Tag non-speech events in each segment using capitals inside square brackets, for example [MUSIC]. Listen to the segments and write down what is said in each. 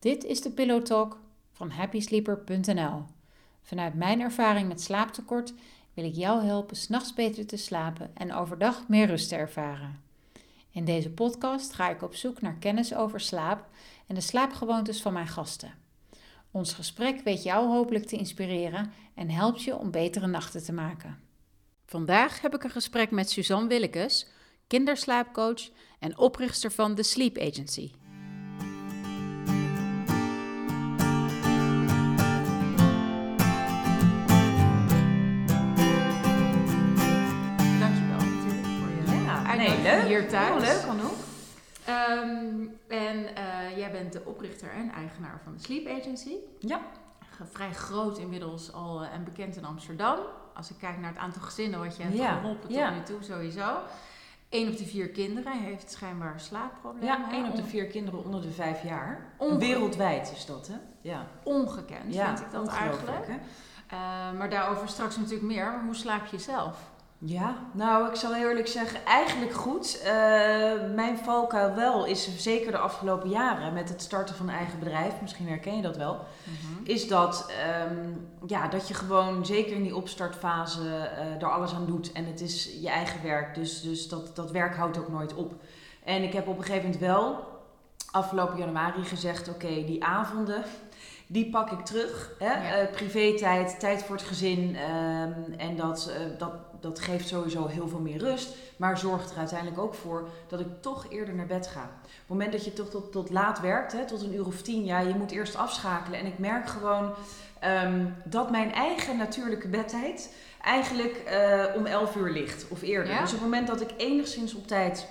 Dit is de Pillow Talk van happysleeper.nl. Vanuit mijn ervaring met slaaptekort wil ik jou helpen s'nachts beter te slapen en overdag meer rust te ervaren. In deze podcast ga ik op zoek naar kennis over slaap en de slaapgewoontes van mijn gasten. Ons gesprek weet jou hopelijk te inspireren en helpt je om betere nachten te maken. Vandaag heb ik een gesprek met Suzanne Willekes, kinderslaapcoach en oprichter van The Sleep Agency. Uitnodiging nee, leuk. Anouk. Ehm, en eh, jij bent de oprichter en eigenaar van de Sleep Agency. Ja. Vrij groot inmiddels al eh, en bekend in Amsterdam. Als ik kijk naar het aantal gezinnen wat je hebt Ja, geholpen tot nu toe, sowieso. Eén op de vier kinderen heeft schijnbaar slaapproblemen. Ja, één op de vier kinderen onder de vijf jaar. Wereldwijd is dat, hè? Ja. Ongekend ja, vind ik dat eigenlijk. Eh, maar daarover straks natuurlijk meer. Maar hoe slaap je zelf? Ja, nou, ik zal heel eerlijk zeggen, eigenlijk goed. Eh, mijn valkuil wel is zeker de afgelopen jaren met het starten van een eigen bedrijf, misschien herken je dat wel, is dat, ehm, ja, dat je gewoon zeker in die opstartfase eh er alles aan doet. En het is je eigen werk, dus, dus dat, dat werk houdt ook nooit op. En ik heb op een gegeven moment wel afgelopen januari gezegd, oké, die avonden, die pak ik terug. Hè? Ja. Eh, privé-tijd, tijd voor het gezin. ehm, en dat, eh, dat, dat geeft sowieso heel veel meer rust. Maar zorgt er uiteindelijk ook voor dat ik toch eerder naar bed ga. Op het moment dat je toch tot, tot laat werkt, hè, tot een uur of tien, ja, je moet eerst afschakelen. En ik merk gewoon ehm, dat mijn eigen natuurlijke bedtijd eigenlijk eh, om 11 uur ligt of eerder. Ja? Dus op het moment dat ik enigszins op tijd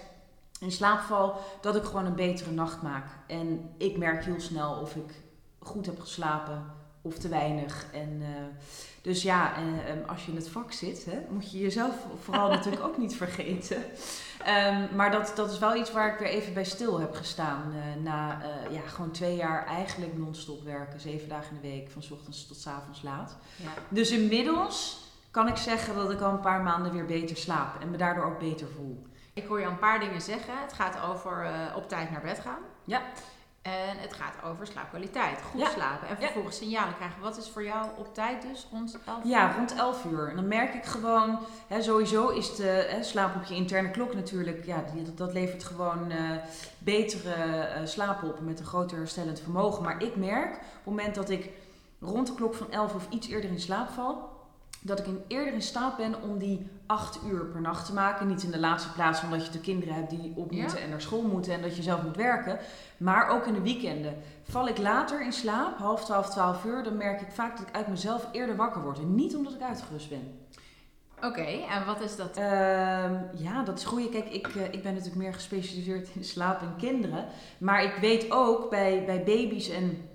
in slaap val, dat ik gewoon een betere nacht maak. En ik merk heel snel of ik goed heb geslapen of te weinig. En, eh, dus ja, eh, ehm, als je in het vak zit, hè, moet je jezelf vooral [LAUGHS] natuurlijk ook niet vergeten. Ehm, maar dat, dat is wel iets waar ik weer even bij stil heb gestaan. eh, na eh, ja, gewoon twee jaar eigenlijk non-stop werken. Zeven dagen in de week, van 's ochtends tot 's avonds laat. Ja. Dus inmiddels kan ik zeggen dat ik al een paar maanden weer beter slaap. En me daardoor ook beter voel. Ik hoor je een paar dingen zeggen. Het gaat over op tijd naar bed gaan. Ja. En het gaat over slaapkwaliteit. Goed Ja. slapen. En Ja. vervolgens signalen krijgen. Wat is voor jou op tijd dus? Rond 11 Ja, uur? rond 11 uur. En dan merk ik gewoon, hè, sowieso is de hè, slaap op je interne klok natuurlijk, ja, die, dat, dat levert gewoon eh, betere eh, slaap op met een groter herstellend vermogen. Maar ik merk op het moment dat ik rond de klok van 11 of iets eerder in slaap val, dat ik in, eerder in staat ben om die 8 uur per nacht te maken. Niet in de laatste plaats omdat je de kinderen hebt die op Ja. moeten en naar school moeten en dat je zelf moet werken. Maar ook in de weekenden. Val ik later in slaap, half 12, 12 uur, dan merk ik vaak dat ik uit mezelf eerder wakker word. En niet omdat ik uitgerust ben. Oké, en wat is dat? Ehm, ja, dat is goed. Kijk, ik, eh, ik ben natuurlijk meer gespecialiseerd in slaap en kinderen. Maar ik weet ook bij, bij baby's en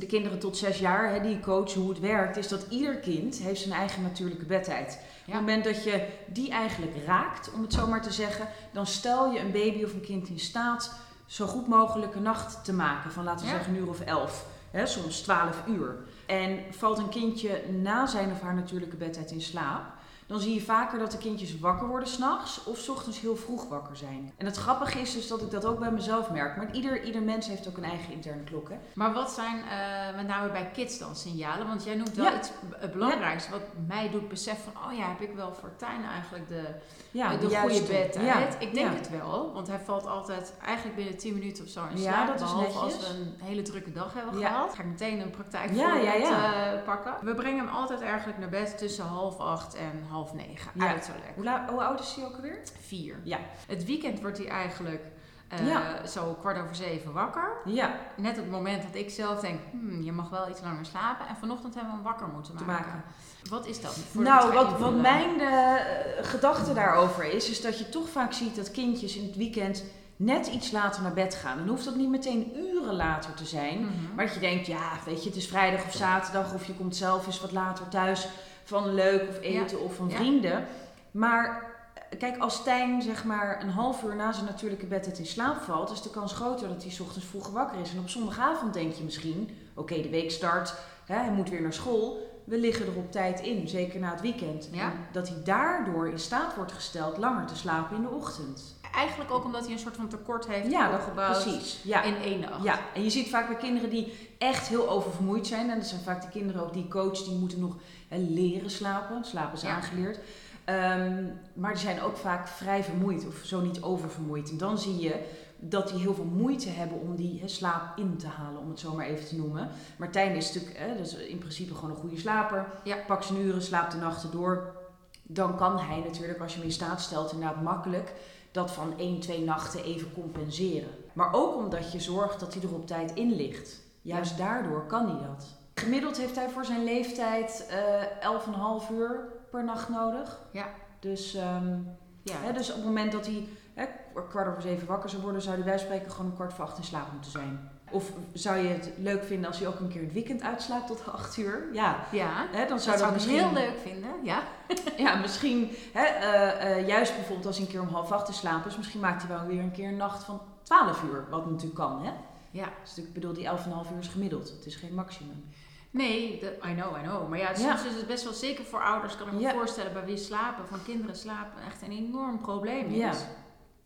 de kinderen tot zes jaar, hè, die ik coach, hoe het werkt, is dat ieder kind heeft zijn eigen natuurlijke bedtijd. Op het moment dat je die eigenlijk raakt, om het zo maar te zeggen, dan stel je een baby of een kind in staat zo goed mogelijk een nacht te maken. Van laten we Ja. zeggen een uur of elf, hè, soms twaalf uur. En valt een kindje na zijn of haar natuurlijke bedtijd in slaap, dan zie je vaker dat de kindjes wakker worden s'nachts of 's ochtends heel vroeg wakker zijn. En het grappige is dus dat ik dat ook bij mezelf merk. Maar ieder, ieder mens heeft ook een eigen interne klok. Hè? Maar wat zijn eh, met name bij kids dan signalen? Want jij noemt wel Ja. iets b- het belangrijkste wat mij doet beseffen van... oh ja, heb ik wel voor Tijn eigenlijk de, Ja, de de goede bedtijd? Ja, Ik denk ja. het wel, want hij valt altijd eigenlijk binnen 10 minuten of zo in Ja, slaap. dat is behalve als netjes. we een hele drukke dag hebben Ja. gehad. Ga ik meteen een praktijk Ja, ja, ja. eh, pakken. We brengen hem altijd eigenlijk naar bed tussen half acht en half negen, Ja. uiterlijk. Hoe, la- hoe oud is hij ook alweer? Vier. Ja. Het weekend wordt hij eigenlijk eh, Ja. zo kwart over zeven wakker. Ja, Net op het moment dat ik zelf denk, hmm, je mag wel iets langer slapen. En vanochtend hebben we hem wakker moeten te maken. maken. Wat is dat? Voordat Nou, wat, wat mijn eh, gedachte daarover is, is dat je toch vaak ziet dat kindjes in het weekend net iets later naar bed gaan. Dan hoeft dat niet meteen uren later te zijn. Mhm. Maar dat je denkt, ja, weet je, het is vrijdag of zaterdag of je komt zelf eens wat later thuis van leuk of eten of van Ja. vrienden. Maar eh, kijk, als Stijn zeg maar een half uur na zijn natuurlijke bedtijd in slaap valt, is de kans groter dat hij 's ochtends vroeg wakker is. En op zondagavond denk je misschien, oké, de week start, hè, hij moet weer naar school. We liggen er op tijd in, zeker na het weekend. Ja. En dat hij daardoor in staat wordt gesteld langer te slapen in de ochtend. Eigenlijk ook omdat hij een soort van tekort heeft Ja, dat opgebouwd precies. Ja. in één nacht. Ja, en je ziet vaak bij kinderen die echt heel oververmoeid zijn. En dat zijn vaak de kinderen ook die coach, die moeten nog hè, leren slapen. Slapen is Ja. aangeleerd. Ehm, maar die zijn ook vaak vrij vermoeid of zo niet oververmoeid. En dan zie je dat die heel veel moeite hebben om die hè, slaap in te halen, om het zo maar even te noemen. Martijn is natuurlijk hè, dus in principe gewoon een goede slaper. Ja. Pakt zijn uren, slaapt de nachten door. Dan kan hij natuurlijk, als je hem in staat stelt, inderdaad makkelijk dat van één, twee nachten even compenseren. Maar ook omdat je zorgt dat hij er op tijd in ligt. Juist daardoor kan hij dat. Gemiddeld heeft hij voor zijn leeftijd eh 11,5 uur per nacht nodig. Ja. Dus, ehm, Ja. hè, dus op het moment dat hij hè, kwart over zeven wakker zou worden, zou hij bij spreken gewoon een kwart voor acht in slaap moeten zijn. Of zou je het leuk vinden als hij ook een keer het weekend uitslaapt tot 8 uur? Ja, ja. hè, dan Dat zou zou dat ik misschien... heel leuk vinden, ja. [LAUGHS] Ja, misschien, hè, eh, eh, juist bijvoorbeeld als hij een keer om half acht te slapen is, misschien maakt hij wel weer een keer een nacht van 12 uur, wat natuurlijk kan, hè? Ja. Dus ik bedoel, die 11,5 uur is gemiddeld, het is geen maximum. Nee, de- I know, I know. Maar ja, Ja. soms is het best wel zeker voor ouders, kan ik me Ja. voorstellen, bij wie slapen, van kinderen slapen, echt een enorm probleem is. Ja.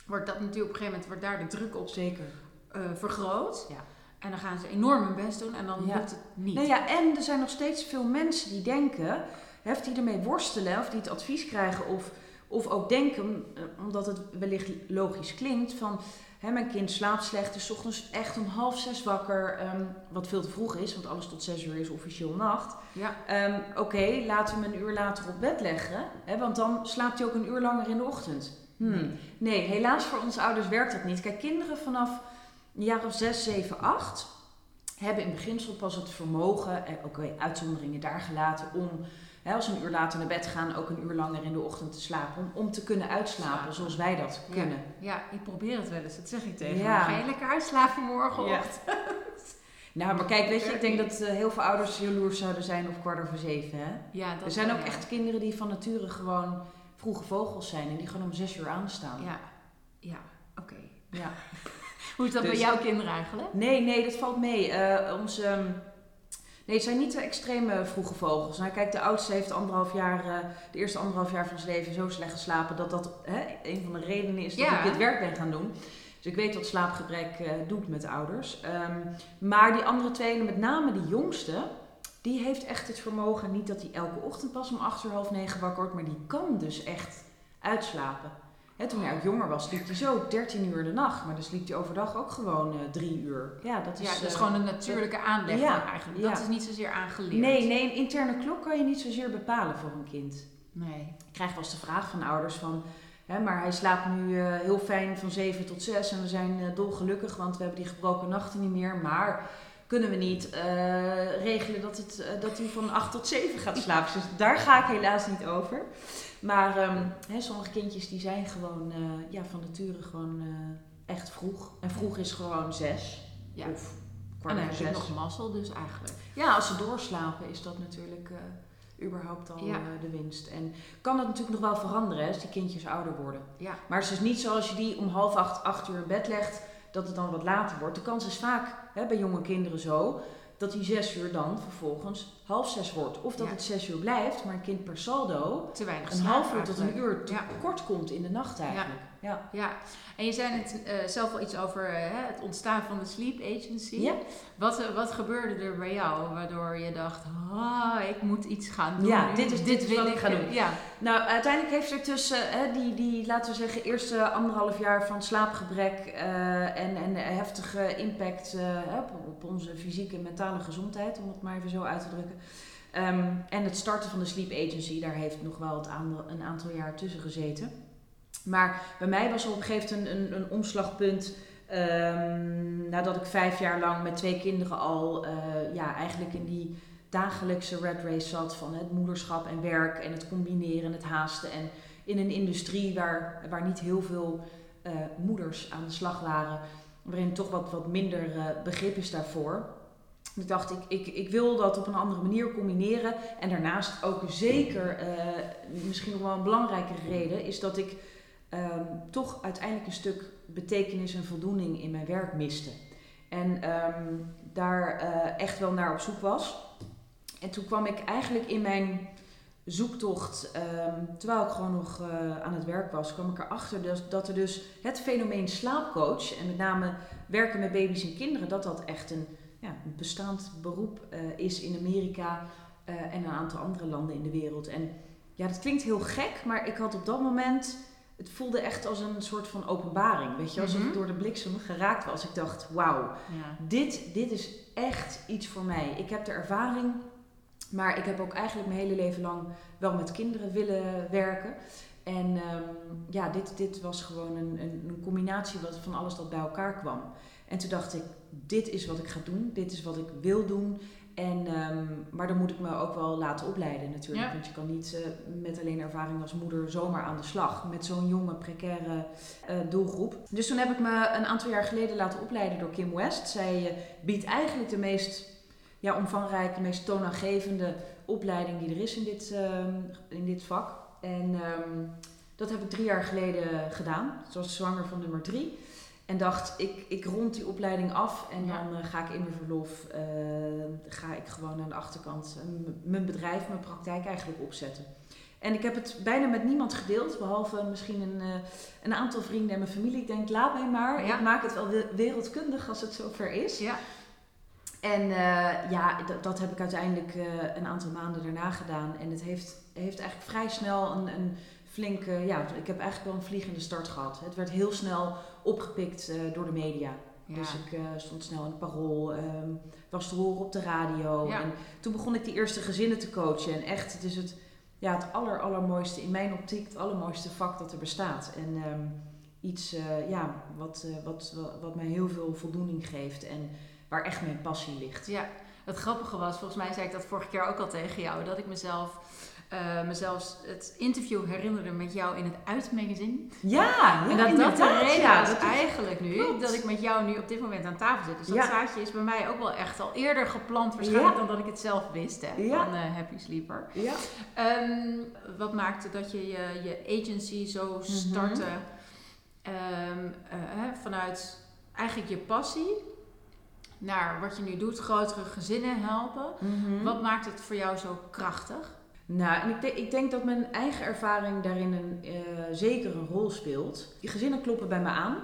Wordt dat natuurlijk op een gegeven moment, wordt daar de druk op Zeker. eh, vergroot. Ja. En dan gaan ze enorm hun best doen en dan Ja. lukt het niet. Nou ja, en er zijn nog steeds veel mensen die denken, hè, die ermee worstelen, of die het advies krijgen, of, of ook denken, eh, omdat het wellicht logisch klinkt, van hè, mijn kind slaapt slecht, is 's ochtends echt om half zes wakker, ehm, wat veel te vroeg is, want alles tot zes uur is officieel nacht. Ja. Ehm, Oké, laten we hem een uur later op bed leggen, hè, want dan slaapt hij ook een uur langer in de ochtend. Hmm. Nee, helaas voor onze ouders werkt dat niet. Kijk, kinderen vanaf een jaar of 6, 7, 8 hebben in beginsel pas het vermogen, en oké, uitzonderingen daar gelaten, om hè, als ze een uur later naar bed gaan, ook een uur langer in de ochtend te slapen. Om, om te kunnen uitslapen Slapen. zoals wij dat Ja. kunnen. Ja, ik probeer het wel eens, dat zeg ik tegen Ja. me. Ga je lekker uitslapen morgenochtend? [LAUGHS] Nou, maar kijk, weet je, ik denk dat eh, heel veel ouders jaloers zouden zijn op kwart over zeven. Hè? Ja, dat Er zijn ook echt kinderen die van nature gewoon vroege vogels zijn en die gewoon om zes uur aanstaan. Ja, ja, oké. Ja. [LAUGHS] Hoe is dat Dus- bij jouw kinderen eigenlijk? Nee, nee, dat valt mee. Eh onze, ehm, nee, het zijn niet de extreme vroege vogels. Nou, kijk, de oudste heeft anderhalf jaar, eh, de eerste anderhalf jaar van zijn leven zo slecht geslapen dat dat hè, een van de redenen is dat Ja. ik dit werk ben gaan doen. Dus ik weet wat slaapgebrek eh, doet met ouders. Ehm, maar die andere twee, en met name die jongste, die heeft echt het vermogen, niet dat hij elke ochtend pas om acht uur, half negen wakker wordt, maar die kan dus echt uitslapen. Hè, toen hij ook jonger was, sliep hij zo 13 uur de nacht. Maar dan sliep hij overdag ook gewoon eh, drie uur. Ja, dat is, Ja, dat is eh, gewoon een natuurlijke aanleg ja, eigenlijk. ja. Dat is niet zozeer aangeleerd. Nee, nee, een interne klok kan je niet zozeer bepalen voor een kind. Nee. Ik krijg wel eens de vraag van ouders van... Hè, maar hij slaapt nu eh, heel fijn van 7 tot 6 en we zijn dolgelukkig, want we hebben die gebroken nachten niet meer. Maar kunnen we niet regelen dat, het, dat hij van 8 tot 7 gaat slapen? Dus daar ga ik helaas niet over. Maar ehm, hè, sommige kindjes die zijn gewoon eh, ja, van nature gewoon eh, echt vroeg. En vroeg is gewoon 6 Ja. of En kwart dan over heb je 6. nog mazzel dus eigenlijk. Ja, als ze doorslapen is dat natuurlijk eh, überhaupt al Ja. de winst. En kan dat natuurlijk nog wel veranderen hè, als die kindjes ouder worden. Ja. Maar het is niet zo als je die om half acht, acht uur in bed legt, dat het dan wat later wordt. De kans is vaak hè, bij jonge kinderen zo, dat die zes uur dan vervolgens half zes wordt. Of dat Ja. het zes uur blijft, maar een kind per saldo Te weinig een half uur tot een uur te kort komt in de nacht eigenlijk. Ja. Ja, en je zei net eh, zelf al iets over eh, het ontstaan van de sleep agency. Ja. Wat, eh, wat gebeurde er bij jou waardoor je dacht, ah, ik moet iets gaan doen. Ja, dit is- dit is wat ik ga doen. Ja, Nou, uiteindelijk heeft er tussen die, die, laten we zeggen, eerste anderhalf jaar van slaapgebrek en, en heftige impact op, op onze fysieke en mentale gezondheid, om het maar even zo uit te drukken. Ehm, en het starten van de Sleep Agency, daar heeft nog wel het een aantal jaar tussen gezeten. Maar bij mij was er op een gegeven moment een, een, een omslagpunt. ehm, nadat ik vijf jaar lang met twee kinderen al eh, ja, eigenlijk in die dagelijkse red race zat van het moederschap en werk en het combineren en het haasten. En in een industrie waar, waar niet heel veel eh, moeders aan de slag waren, waarin toch wat, wat minder eh, begrip is daarvoor. Ik dacht, ik, ik, ik wil dat op een andere manier combineren. En daarnaast ook zeker, misschien nog wel een belangrijkere reden, is dat ik ehm, toch uiteindelijk een stuk betekenis en voldoening in mijn werk miste. En ehm, daar eh, echt wel naar op zoek was. En toen kwam ik eigenlijk in mijn zoektocht, ehm, terwijl ik gewoon nog eh, aan het werk was, kwam ik erachter dat, dat er dus het fenomeen slaapcoach, en met name werken met baby's en kinderen, dat dat echt een ja, bestaand beroep uh, is in Amerika en een aantal andere landen in de wereld. En ja, dat klinkt heel gek, maar ik had op dat moment, het voelde echt als een soort van openbaring. Weet je, alsof mm -hmm. ik door de bliksem geraakt was. Ik dacht, wauw, ja. dit, dit is echt iets voor mij. Ik heb de ervaring, maar ik heb ook eigenlijk mijn hele leven lang wel met kinderen willen werken. En um, ja, dit, dit was gewoon een, een, een combinatie van alles dat bij elkaar kwam. En toen dacht ik, dit is wat ik ga doen, dit is wat ik wil doen. En, um, maar dan moet ik me ook wel laten opleiden natuurlijk. Ja. Want je kan niet uh, met alleen ervaring als moeder zomaar aan de slag. Met zo'n jonge, precaire uh, doelgroep. Dus toen heb ik me een aantal jaar geleden laten opleiden door Kim West. Zij uh, biedt eigenlijk de meest ja, omvangrijke, meest toonaangevende opleiding die er is in dit, in dit vak. En um, dat heb ik drie jaar geleden gedaan. Zoals zwanger van nummer drie. En dacht, ik, ik rond die opleiding af en ja. dan uh, ga ik in mijn verlof, uh, ga ik gewoon aan de achterkant uh, mijn bedrijf, mijn praktijk eigenlijk opzetten. En ik heb het bijna met niemand gedeeld, behalve misschien een, een aantal vrienden en mijn familie. Ik denk, laat mij maar, ja. ik maak het wel wereldkundig als het zover is. Ja. En ja, dat heb ik uiteindelijk een aantal maanden daarna gedaan. En het heeft, heeft eigenlijk vrij snel een, een flinke, ja, ik heb eigenlijk wel een vliegende start gehad. Het werd heel snel opgepikt uh, door de media. Ja. Dus ik uh, stond snel in het parool, um, was te horen op de radio. Ja. En toen begon ik die eerste gezinnen te coachen. En echt, het is het, ja, het aller, allermooiste, in mijn optiek, het allermooiste vak dat er bestaat. En um, iets uh, ja, wat, wat, wat, wat mij heel veel voldoening geeft en waar echt mijn passie ligt. Ja, het grappige was, volgens mij zei ik dat vorige keer ook al tegen jou, dat ik mezelf uh, mezelf het interview herinnerde met jou in het Uitmagazine. Ja, ja, en dat dat de reden ja, is eigenlijk nu klopt. dat ik met jou nu op dit moment aan tafel zit. Dus dat ja. zaadje is bij mij ook wel echt al eerder geplant, waarschijnlijk dan dat ik het zelf wist hè, van uh, Happy Sleeper. Ja. Um, wat maakte dat je je, je agency zo Mhm. startte mm -hmm. um, uh, vanuit eigenlijk je passie naar wat je nu doet, grotere gezinnen helpen. Mhm. Mm -hmm. Wat maakt het voor jou zo krachtig? Nou, en ik, de, ik, denk dat mijn eigen ervaring daarin een, uh, zeker een rol speelt. Die gezinnen kloppen bij me aan.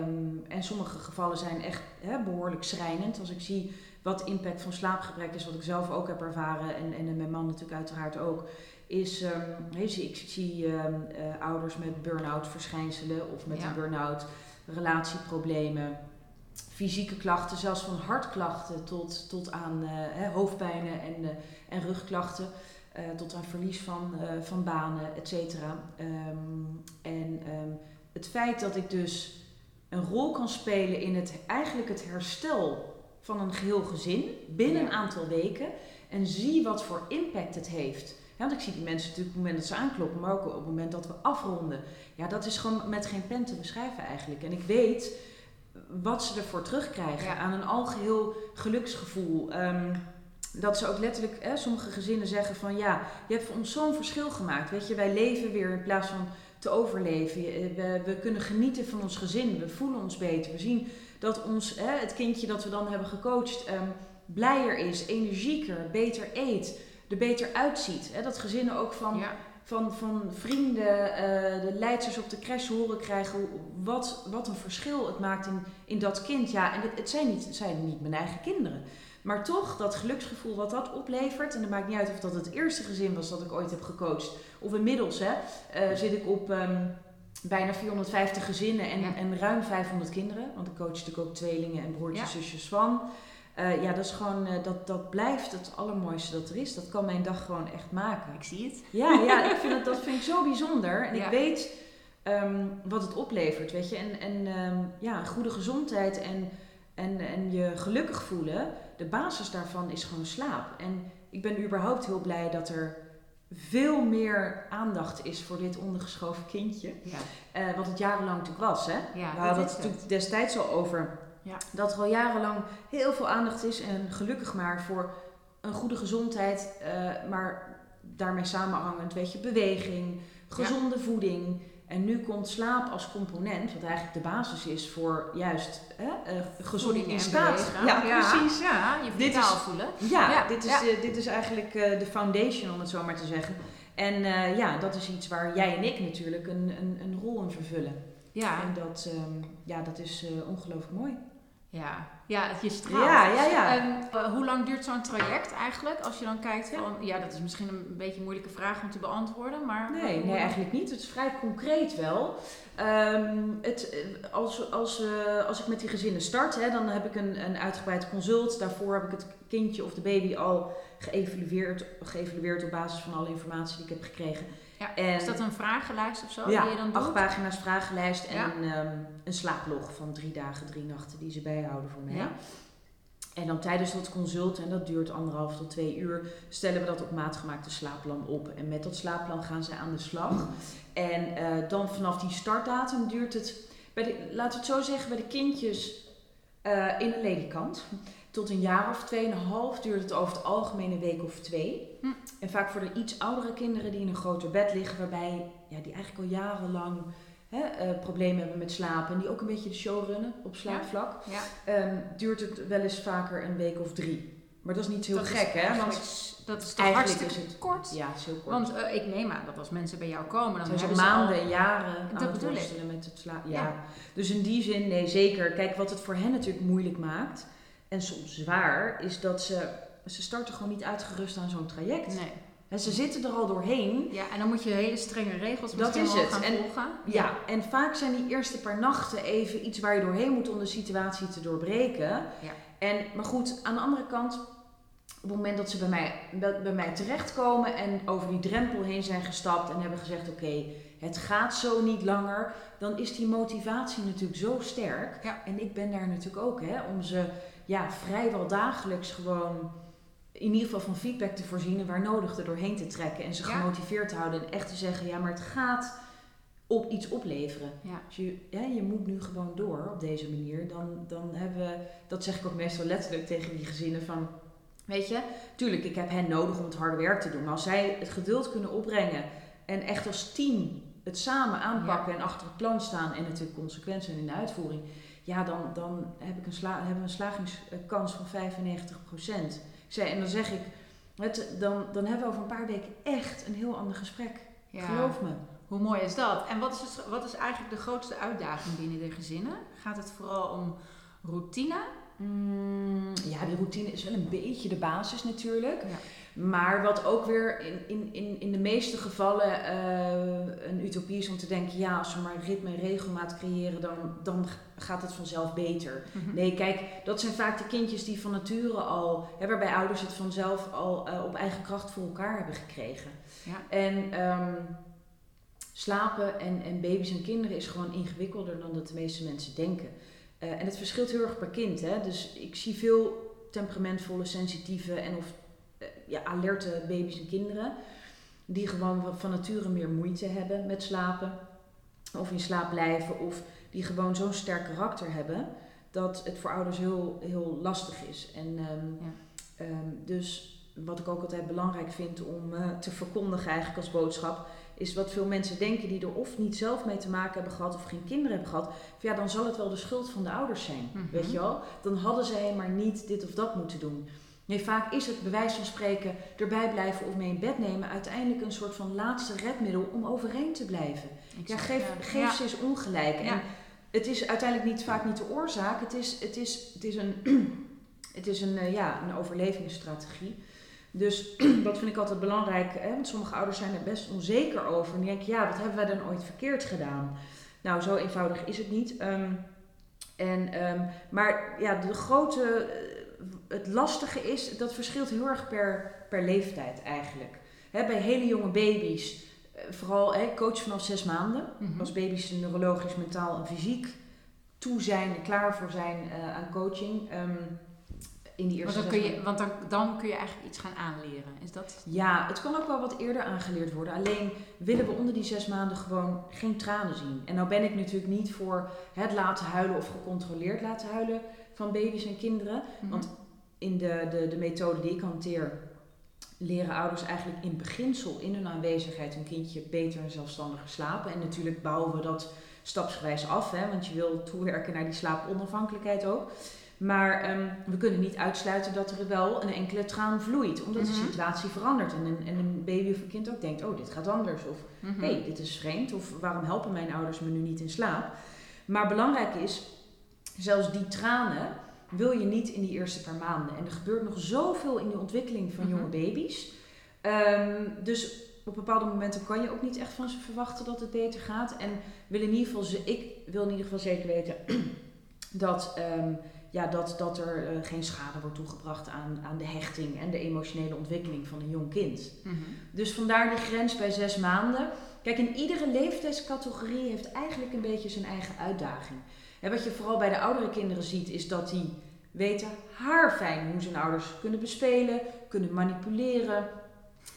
Um, en sommige gevallen zijn echt hè, behoorlijk schrijnend. Als ik zie wat impact van slaapgebrek is, wat ik zelf ook heb ervaren en, en mijn man natuurlijk uiteraard ook. Is, um, ik zie, ik zie um, uh, ouders met burn-out verschijnselen of met ja. een burn-out relatieproblemen fysieke klachten, zelfs van hartklachten tot, tot aan uh, hoofdpijnen en, en rugklachten. Uh, tot aan verlies van, uh, van banen, et cetera. Um, en um, het feit dat ik dus een rol kan spelen in het, eigenlijk het herstel van een geheel gezin binnen ja. een aantal weken en zie wat voor impact het heeft. Ja, want ik zie die mensen natuurlijk op het moment dat ze aankloppen, maar ook op het moment dat we afronden. Ja, dat is gewoon met geen pen te beschrijven eigenlijk. En ik weet wat ze ervoor terugkrijgen ja. aan een algeheel geluksgevoel. Um, dat ze ook letterlijk, hè, sommige gezinnen zeggen van ja, je hebt voor ons zo'n verschil gemaakt. Weet je, wij leven weer in plaats van te overleven. We, we kunnen genieten van ons gezin, we voelen ons beter. We zien dat ons, hè, het kindje dat we dan hebben gecoacht, um, blijer is, energieker, beter eet, er beter uitziet. Hè, dat gezinnen ook van, ja. van, van vrienden, uh, de leidsters op de crash horen krijgen wat, wat een verschil het maakt in, in dat kind. Ja, en het, het, zijn niet, het zijn niet mijn eigen kinderen. Maar toch, dat geluksgevoel wat dat oplevert, en het maakt niet uit of dat het eerste gezin was dat ik ooit heb gecoacht, of inmiddels hè, uh, zit ik op um, bijna 450 gezinnen en, ja. en, ruim 500 kinderen. Want ik coach natuurlijk ook tweelingen en broertjes, ja. zusjes van. Uh, ja, dat is gewoon, uh, dat, dat blijft het allermooiste dat er is. Dat kan mijn dag gewoon echt maken. Ik zie het. Ja, ja ik vind het, dat vind ik zo bijzonder. En ja. ik weet um, wat het oplevert, weet je. En, en um, ja, goede gezondheid en, en, en je gelukkig voelen de basis daarvan is gewoon slaap. En ik ben überhaupt heel blij dat er veel meer aandacht is voor dit ondergeschoven kindje. Ja. Uh, wat het jarenlang natuurlijk was. Hè? Ja, We hadden het natuurlijk destijds al over ja. dat er al jarenlang heel veel aandacht is. En gelukkig maar voor een goede gezondheid. Uh, maar daarmee samenhangend, weet je, beweging, gezonde voeding. En nu komt slaap als component, wat eigenlijk de basis is voor juist hè, uh, gezond in staat. Ja, precies. Ja, je vitaal voelen. Ja, dit, is, dit is eigenlijk uh, de foundation, om het zo maar te zeggen. En uh, ja, dat is iets waar jij en ik natuurlijk een, een, een rol in vervullen. Ja. En dat, um, ja, dat is ongelooflijk mooi. Ja, ja, je straalt. Ja, ja, ja. Uh, hoe lang duurt zo'n traject eigenlijk? Als je dan kijkt van, ja, dat is misschien een beetje een moeilijke vraag om te beantwoorden, maar... Nee, nee eigenlijk niet. Het is vrij concreet wel. Um, het, eh, als, als, uh, als ik met die gezinnen start, hè, dan heb ik een, een uitgebreid consult. Daarvoor heb ik het kindje of de baby al geëvalueerd, geëvalueerd op basis van alle informatie die ik heb gekregen. Ja, is dat een vragenlijst of zo ja, die je dan doet? acht pagina's vragenlijst en een, um, een slaaplog van drie dagen, drie nachten die ze bijhouden voor mij. Ja. En dan tijdens dat consult, en dat duurt anderhalf tot twee uur, stellen we dat op maat gemaakte slaapplan op. En met dat slaapplan gaan ze aan de slag. En uh, dan vanaf die startdatum duurt het, bij de, laten we het zo zeggen, bij de kindjes uh, in een ledikant. Tot een jaar of tweeënhalf duurt het over het algemeen een week of twee. Hm. En vaak voor de iets oudere kinderen die in een groter bed liggen, waarbij ja, die eigenlijk al jarenlang hè, uh, problemen hebben met slapen en die ook een beetje de show runnen op slaapvlak, ja. Um, duurt het wel eens vaker een week of drie. Maar dat is niet heel dat gek, hè? Want dat is toch hartstikke is het, kort. Ja, is heel kort. Want uh, ik neem aan dat als mensen bij jou komen, dan zijn ze maanden en jaren aan het met het slapen. Ja. ja. Dus in die zin, nee, zeker. Kijk, wat het voor hen natuurlijk moeilijk maakt, en soms zwaar, is dat ze, ze starten gewoon niet uitgerust aan zo'n traject. Nee. En ze zitten er al doorheen. Ja, en dan moet je hele strenge regels dat is het. gaan en, volgen. Ja. en vaak zijn die eerste paar nachten even iets waar je doorheen moet om de situatie te doorbreken. Ja. En, maar goed, aan de andere kant, op het moment dat ze bij mij, bij mij terechtkomen en over die drempel heen zijn gestapt en hebben gezegd: Oké, het gaat zo niet langer, dan is die motivatie natuurlijk zo sterk. Ja. En ik ben daar natuurlijk ook, hè, om ze ja, vrijwel dagelijks gewoon in ieder geval van feedback te voorzien waar nodig er doorheen te trekken en ze gemotiveerd te houden en echt te zeggen, ja, maar het gaat op iets opleveren. Ja. Dus je, ja, je moet nu gewoon door op deze manier. Dan, dan hebben we, dat zeg ik ook meestal letterlijk tegen die gezinnen van, weet je, tuurlijk, ik heb hen nodig om het harde werk te doen, maar als zij het geduld kunnen opbrengen en echt als team het samen aanpakken en achter het plan staan en natuurlijk consequent zijn in de uitvoering, ja, dan, dan heb ik een sla hebben we een slagingskans van 95%. Zei, en dan zeg ik, het, dan, dan hebben we over een paar weken echt een heel ander gesprek. Geloof me. Hoe mooi is dat? En wat is, het, wat is eigenlijk de grootste uitdaging binnen de gezinnen? Gaat het vooral om routine? Mm, ja, die routine is wel een beetje de basis natuurlijk. Ja. Maar wat ook weer in, in, in, in de meeste gevallen uh, een utopie is om te denken, ja, als we maar ritme en regelmaat creëren, dan, dan gaat het vanzelf beter. Mhm. Nee, kijk, dat zijn vaak de kindjes die van nature al, hè, waarbij ouders het vanzelf al uh, op eigen kracht voor elkaar hebben gekregen. Ja. En um, slapen en, en baby's en kinderen is gewoon ingewikkelder dan dat de meeste mensen denken. Uh, en het verschilt heel erg per kind. Hè? Dus ik zie veel temperamentvolle, sensitieve en of ja, alerte baby's en kinderen. Die gewoon van nature meer moeite hebben met slapen. Of in slaap blijven. Of die gewoon zo'n sterk karakter hebben. Dat het voor ouders heel, heel lastig is. En um, ja. um, dus wat ik ook altijd belangrijk vind om uh, te verkondigen eigenlijk als boodschap is wat veel mensen denken die er of niet zelf mee te maken hebben gehad of geen kinderen hebben gehad. Ja, dan zal het wel de schuld van de ouders zijn. Mhm. Weet je wel? Dan hadden zij maar niet dit of dat moeten doen. Nee, vaak is het bewijs van spreken erbij blijven of mee in bed nemen uiteindelijk een soort van laatste redmiddel om overeind te blijven. ja, geef, geef ze eens ongelijk. En het is uiteindelijk niet, vaak niet de oorzaak, het is, het is, het is een, [CLEARS THROAT] het is een, uh, ja, een overlevingsstrategie. Dus [CLEARS THROAT] dat vind ik altijd belangrijk, hè? want sommige ouders zijn er best onzeker over. En die denken, ja, wat hebben wij dan ooit verkeerd gedaan? Nou, zo eenvoudig is het niet. Um, en, um, maar ja, de grote, eh, het lastige is, dat verschilt heel erg per, per leeftijd eigenlijk. Bij hele jonge baby's, eh, vooral hè, coach vanaf zes maanden, mm -hmm. als baby's neurologisch, mentaal en fysiek toe zijn en klaar voor zijn uh, aan coaching. Um, in die eerste want dan kun je, Want dan, dan kun je eigenlijk iets gaan aanleren. Is dat? Ja, het kan ook wel wat eerder aangeleerd worden. Alleen willen we onder die zes maanden gewoon geen tranen zien. En nou ben ik natuurlijk niet voor het laten huilen of gecontroleerd laten huilen van baby's en kinderen. Mhm. Want in de, de, de methode die ik hanteer, leren ouders eigenlijk in beginsel in hun aanwezigheid een kindje beter en zelfstandiger slapen. En natuurlijk bouwen we dat stapsgewijs af, hè, want je wil toewerken naar die slaaponafhankelijkheid ook. Maar ehm, we kunnen niet uitsluiten dat er wel een enkele traan vloeit, omdat de mhm. situatie verandert. En een, en een baby of een kind ook denkt, oh, dit gaat anders. Of, hé, mhm. hey, dit is vreemd. Of waarom helpen mijn ouders me nu niet in slaap? Maar belangrijk is, zelfs die tranen wil je niet in die eerste paar maanden. En er gebeurt nog zoveel in de ontwikkeling van jonge mhm. baby's. Ehm, dus op bepaalde momenten kan je ook niet echt van ze verwachten dat het beter gaat. En wil in ieder geval, ik wil in ieder geval zeker weten [CLEARS THROAT] dat, um, ja, dat, dat er uh, geen schade wordt toegebracht aan, aan de hechting en de emotionele ontwikkeling van een jong kind. Mhm. Dus vandaar de grens bij zes maanden. Kijk, in iedere leeftijdscategorie heeft eigenlijk een beetje zijn eigen uitdaging. En wat je vooral bij de oudere kinderen ziet, is dat die weten haar fijn hoe ze hun ouders kunnen bespelen, kunnen manipuleren.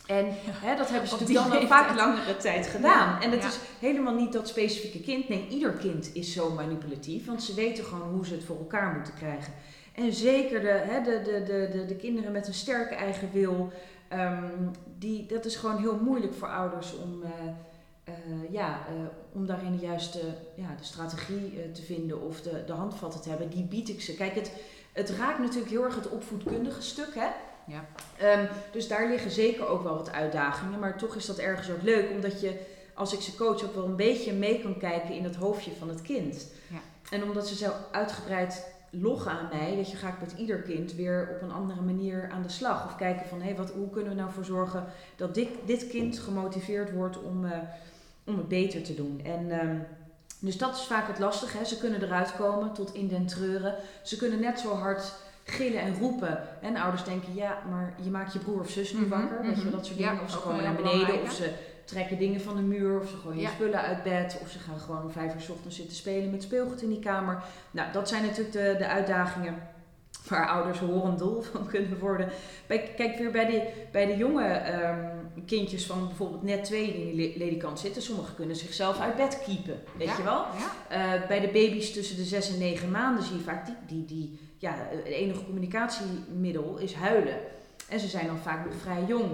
En hè, dat hebben ze natuurlijk dan al vaak langere tijd gedaan. en het is helemaal niet dat specifieke kind. Nee, ieder kind is zo manipulatief. Want ze weten gewoon hoe ze het voor elkaar moeten krijgen. En zeker de, hè, de, de, de, de, de kinderen met een sterke eigen wil. Um, die, dat is gewoon heel moeilijk voor ouders om... Uh, uh, ja, uh, om daarin de juiste ja, de strategie uh, te vinden of de, de handvatten te hebben, die bied ik ze. Kijk, het, het raakt natuurlijk heel erg het opvoedkundige stuk. Hè? Ja. Um, dus daar liggen zeker ook wel wat uitdagingen. Maar toch is dat ergens ook leuk, omdat je als ik ze coach ook wel een beetje mee kan kijken in het hoofdje van het kind. Ja. En omdat ze zo uitgebreid loggen aan mij, weet je, ga ik met ieder kind weer op een andere manier aan de slag. Of kijken van, hé, hey, wat, hoe kunnen we nou voor zorgen dat dit, dit kind gemotiveerd wordt om, om het beter te doen. En um, dus dat is vaak het lastige. Hè. Ze kunnen eruit komen tot in den treuren. Ze kunnen net zo hard gillen en roepen. En ouders denken, ja, maar je maakt je broer of zus nu mhm, wakker. Weet je mhm. dat soort dingen. of ze komen naar beneden, of ze trekken dingen van de muur, of ze gooien ja. spullen uit bed, of ze gaan gewoon om vijf uur s ochtends zitten spelen met speelgoed in die kamer. Nou, dat zijn natuurlijk de, de uitdagingen waar ouders dol van kunnen worden. Bij, kijk weer bij de, bij de jonge ehm, kindjes van bijvoorbeeld net twee die in die ledikant zitten. Sommigen kunnen zichzelf uit bed kiepen, weet je wel. Ja. Uh, bij de baby's tussen de zes en negen maanden zie je vaak die, die, die ja, het enige communicatiemiddel is huilen. En ze zijn dan vaak nog vrij jong.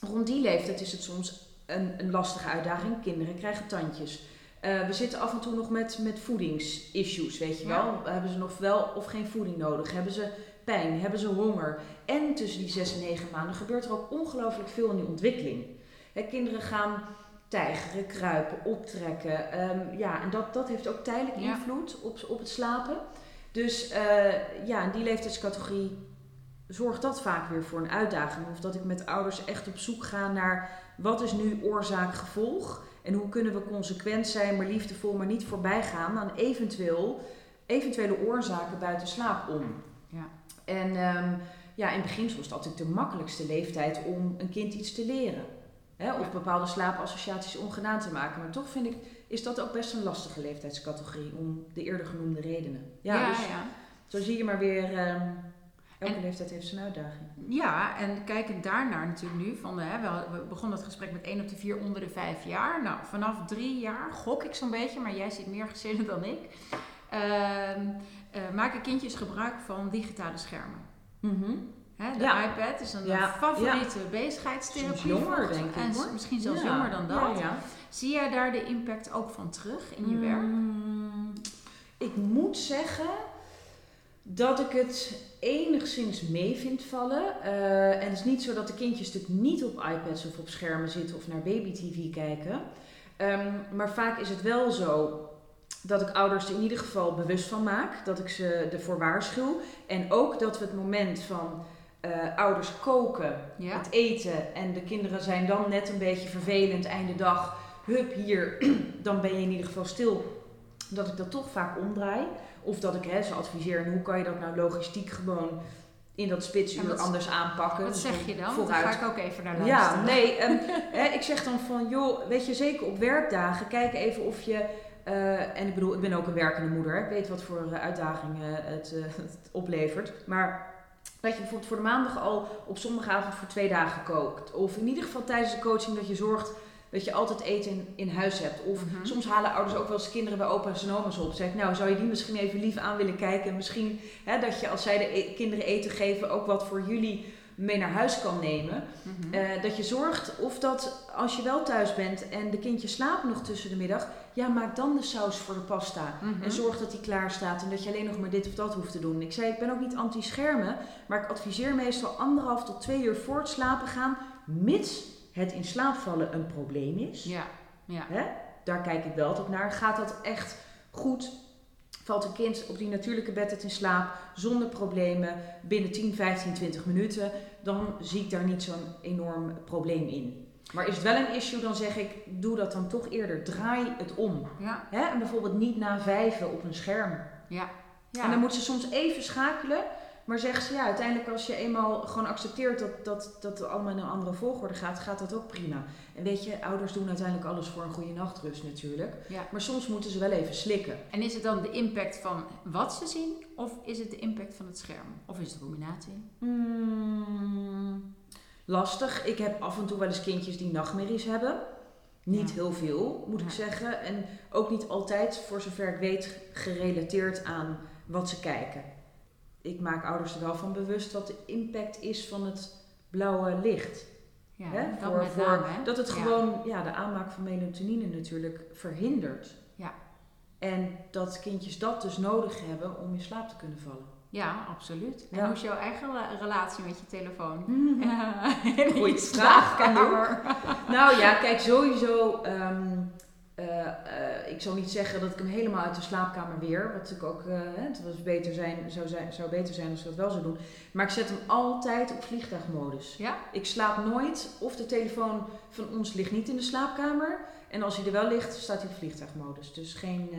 Rond die leeftijd is het soms een, een lastige uitdaging. Kinderen krijgen tandjes. Uh, we zitten af en toe nog met, met voedingsissues, weet je wel. Hebben ze nog wel of geen voeding nodig? Hebben ze pijn? Hebben ze honger? En tussen die zes en negen maanden gebeurt er ook ongelooflijk veel in die ontwikkeling. Hè, kinderen gaan tijgeren, kruipen, optrekken. Um, ja, en dat, dat heeft ook tijdelijk invloed op, op het slapen. Dus uh, ja, in die leeftijdscategorie zorgt dat vaak weer voor een uitdaging. Of dat ik met ouders echt op zoek ga naar wat is nu oorzaak-gevolg en hoe kunnen we consequent zijn, maar liefdevol, maar niet voorbij gaan aan eventueel, eventuele oorzaken buiten slaap om. Ja. En um, ja, in beginsel is dat natuurlijk de makkelijkste leeftijd om een kind iets te leren. Hè, of bepaalde slaapassociaties ongedaan te maken. Maar toch vind ik, is dat ook best een lastige leeftijdscategorie om de eerder genoemde redenen. Ja, ja, dus ja. zo zie je maar weer... Um, Elke en, leeftijd heeft zijn uitdaging. Ja, en kijken daarnaar natuurlijk nu. Van, hè, we, we begonnen het gesprek met 1 op de 4 onder de 5 jaar. Nou, vanaf 3 jaar gok ik zo'n beetje, maar jij ziet meer gezinnen dan ik. Uh, maken kindjes gebruik van digitale schermen. Mm de iPad is een favoriete ja. bezigheidstherapie. Jonger, denk ik. En hoor. misschien zelfs jonger dan dat. Zie jij daar de impact ook van terug in je werk? Mm, ik moet zeggen dat ik het enigszins mee vind vallen. Uh, en het is niet zo dat de kindjes natuurlijk niet op iPads of op schermen zitten of naar baby-tv kijken. Um, maar vaak is het wel zo dat ik ouders er in ieder geval bewust van maak. Dat ik ze ervoor waarschuw. En ook dat we het moment van uh, ouders koken, het eten en de kinderen zijn dan net een beetje vervelend einde dag. Hup, hier, [CLEARS THROAT] dan ben je in ieder geval stil. Dat ik dat toch vaak omdraai. Of dat ik hè, ze adviseer, en hoe kan je dat nou logistiek gewoon in dat spitsuur anders aanpakken. Wat dus zeg je dan? Vooruit. Daar ga ik ook even naar luisteren. Ja, nee, um, [LAUGHS] hè, ik zeg dan van, joh, weet je, zeker op werkdagen, kijk even of je... Uh, en ik bedoel, ik ben ook een werkende moeder. Ik weet wat voor uh, uitdagingen het, uh, [LAUGHS] het, oplevert. Maar dat je bijvoorbeeld voor de maandag al op zondagavond voor twee dagen kookt. Of in ieder geval tijdens de coaching dat je zorgt dat je altijd eten in, in huis hebt. Of mhm. soms halen ouders ook wel eens kinderen bij opa's en oma's op. Zeg nou, zou je die misschien even lief aan willen kijken? En misschien hè, dat je als zij de e-, kinderen eten geven ook wat voor jullie mee naar huis kan nemen. Mhm. Eh, dat je zorgt of dat als je wel thuis bent en de kindjes slapen nog tussen de middag, ja, maak dan de saus voor de pasta. Mhm. En zorg dat die klaar staat en dat je alleen nog maar dit of dat hoeft te doen. Ik zei, ik ben ook niet anti-schermen, maar ik adviseer meestal anderhalf tot twee uur voor het slapen gaan, mits het in slaap vallen een probleem is. Ja, ja. Hè? Daar kijk ik wel altijd naar. Gaat dat echt goed? Valt een kind op die natuurlijke bed in slaap zonder problemen binnen 10, 15, 20 minuten, dan zie ik daar niet zo'n enorm probleem in. Maar is het wel een issue, dan zeg ik, doe dat dan toch eerder. Draai het om. Ja. Hè? En bijvoorbeeld niet na vijven op een scherm. Ja. ja. En dan moet ze soms even schakelen. Maar zegt ze ja, uiteindelijk als je eenmaal gewoon accepteert dat, dat, dat het allemaal in een andere volgorde gaat, gaat dat ook prima. En weet je, ouders doen uiteindelijk alles voor een goede nachtrust natuurlijk. Ja. Maar soms moeten ze wel even slikken. En is het dan de impact van wat ze zien of is het de impact van het scherm? Of is het een combinatie? Hmm, lastig. Ik heb af en toe wel eens kindjes die nachtmerries hebben. Niet heel veel, moet ik zeggen. En ook niet altijd, voor zover ik weet, gerelateerd aan wat ze kijken ik maak ouders er wel van bewust wat de impact is van het blauwe licht. Ja, hè? Dat, voor, voor, dat het gewoon ja, de aanmaak van melatonine natuurlijk verhindert. Ja. En dat kindjes dat dus nodig hebben om in slaap te kunnen vallen. Ja, absoluut. En hoe is jouw eigen relatie met je telefoon? [LAUGHS] Goeie slaapkamer. nou ja, kijk, sowieso um, uh, ik zal niet zeggen dat ik hem helemaal uit de slaapkamer weer. Wat natuurlijk ook uh, het was beter zijn, zou, zijn, zou beter zijn als ik dat wel zou doen. Maar ik zet hem altijd op vliegtuigmodus. Ja? Ik slaap nooit of de telefoon van ons ligt niet in de slaapkamer. En als hij er wel ligt, staat hij op vliegtuigmodus. Dus geen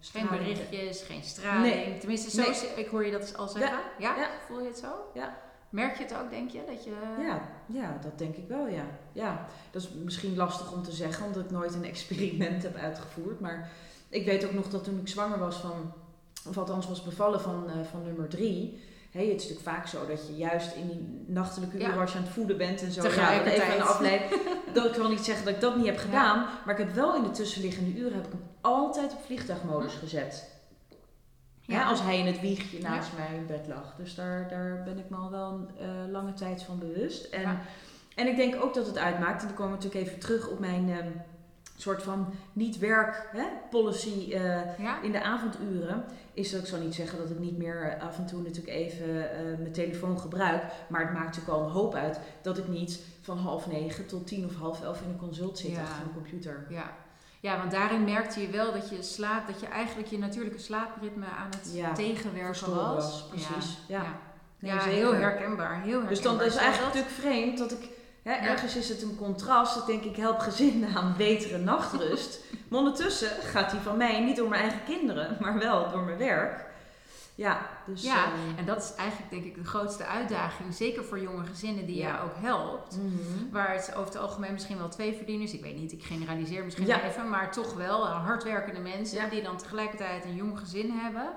Geen berichtjes, geen straling. Nee. Tenminste, zo nee. ik hoor je dat al zeggen. Ja. ja? Voel je het zo? Ja. Merk je het ook, denk je? Dat je... Ja, ja, dat denk ik wel, ja. ja. Dat is misschien lastig om te zeggen, omdat ik nooit een experiment heb uitgevoerd. Maar ik weet ook nog dat toen ik zwanger was van, of althans was bevallen van, uh, van nummer drie. Hey, het is natuurlijk vaak zo dat je juist in die nachtelijke uren als je aan het voeden bent en zo. Ja, even aan afleid. [LAUGHS] dat ik wil niet zeggen dat ik dat niet heb gedaan. Maar ik heb wel in de tussenliggende uren heb ik hem altijd op vliegtuigmodus hm. gezet. Ja. als hij in het wiegje naast mij in bed lag. Dus daar, daar ben ik me al wel een uh, lange tijd van bewust. En, en ik denk ook dat het uitmaakt. En dan komen we natuurlijk even terug op mijn uh, soort van niet-werk policy uh, in de avonduren. Is dat ik zal niet zeggen dat ik niet meer af en toe natuurlijk even mijn telefoon gebruik. Maar het maakt natuurlijk al een hoop uit dat ik niet van half negen tot tien of half elf in een consult zit achter mijn computer. Ja, ja, want daarin merkte je wel dat je slaap, dat je eigenlijk je natuurlijke slaapritme aan het tegenwerken was. Precies. Ja, ja. heel herkenbaar. Heel herkenbaar. Dus dan is het eigenlijk natuurlijk vreemd dat ik, hè, ergens is het een contrast. Dat denk ik help gezinnen aan betere nachtrust. [LAUGHS] maar ondertussen gaat die van mij niet door mijn eigen kinderen, maar wel door mijn werk. Ja, dus, ja ehm, en dat is eigenlijk denk ik de grootste uitdaging. Zeker voor jonge gezinnen die ja. je ook helpt. Mhm. Waar het over het algemeen misschien wel twee verdieners, ik weet niet, ik generaliseer misschien even, maar toch wel hardwerkende mensen die dan tegelijkertijd een jong gezin hebben.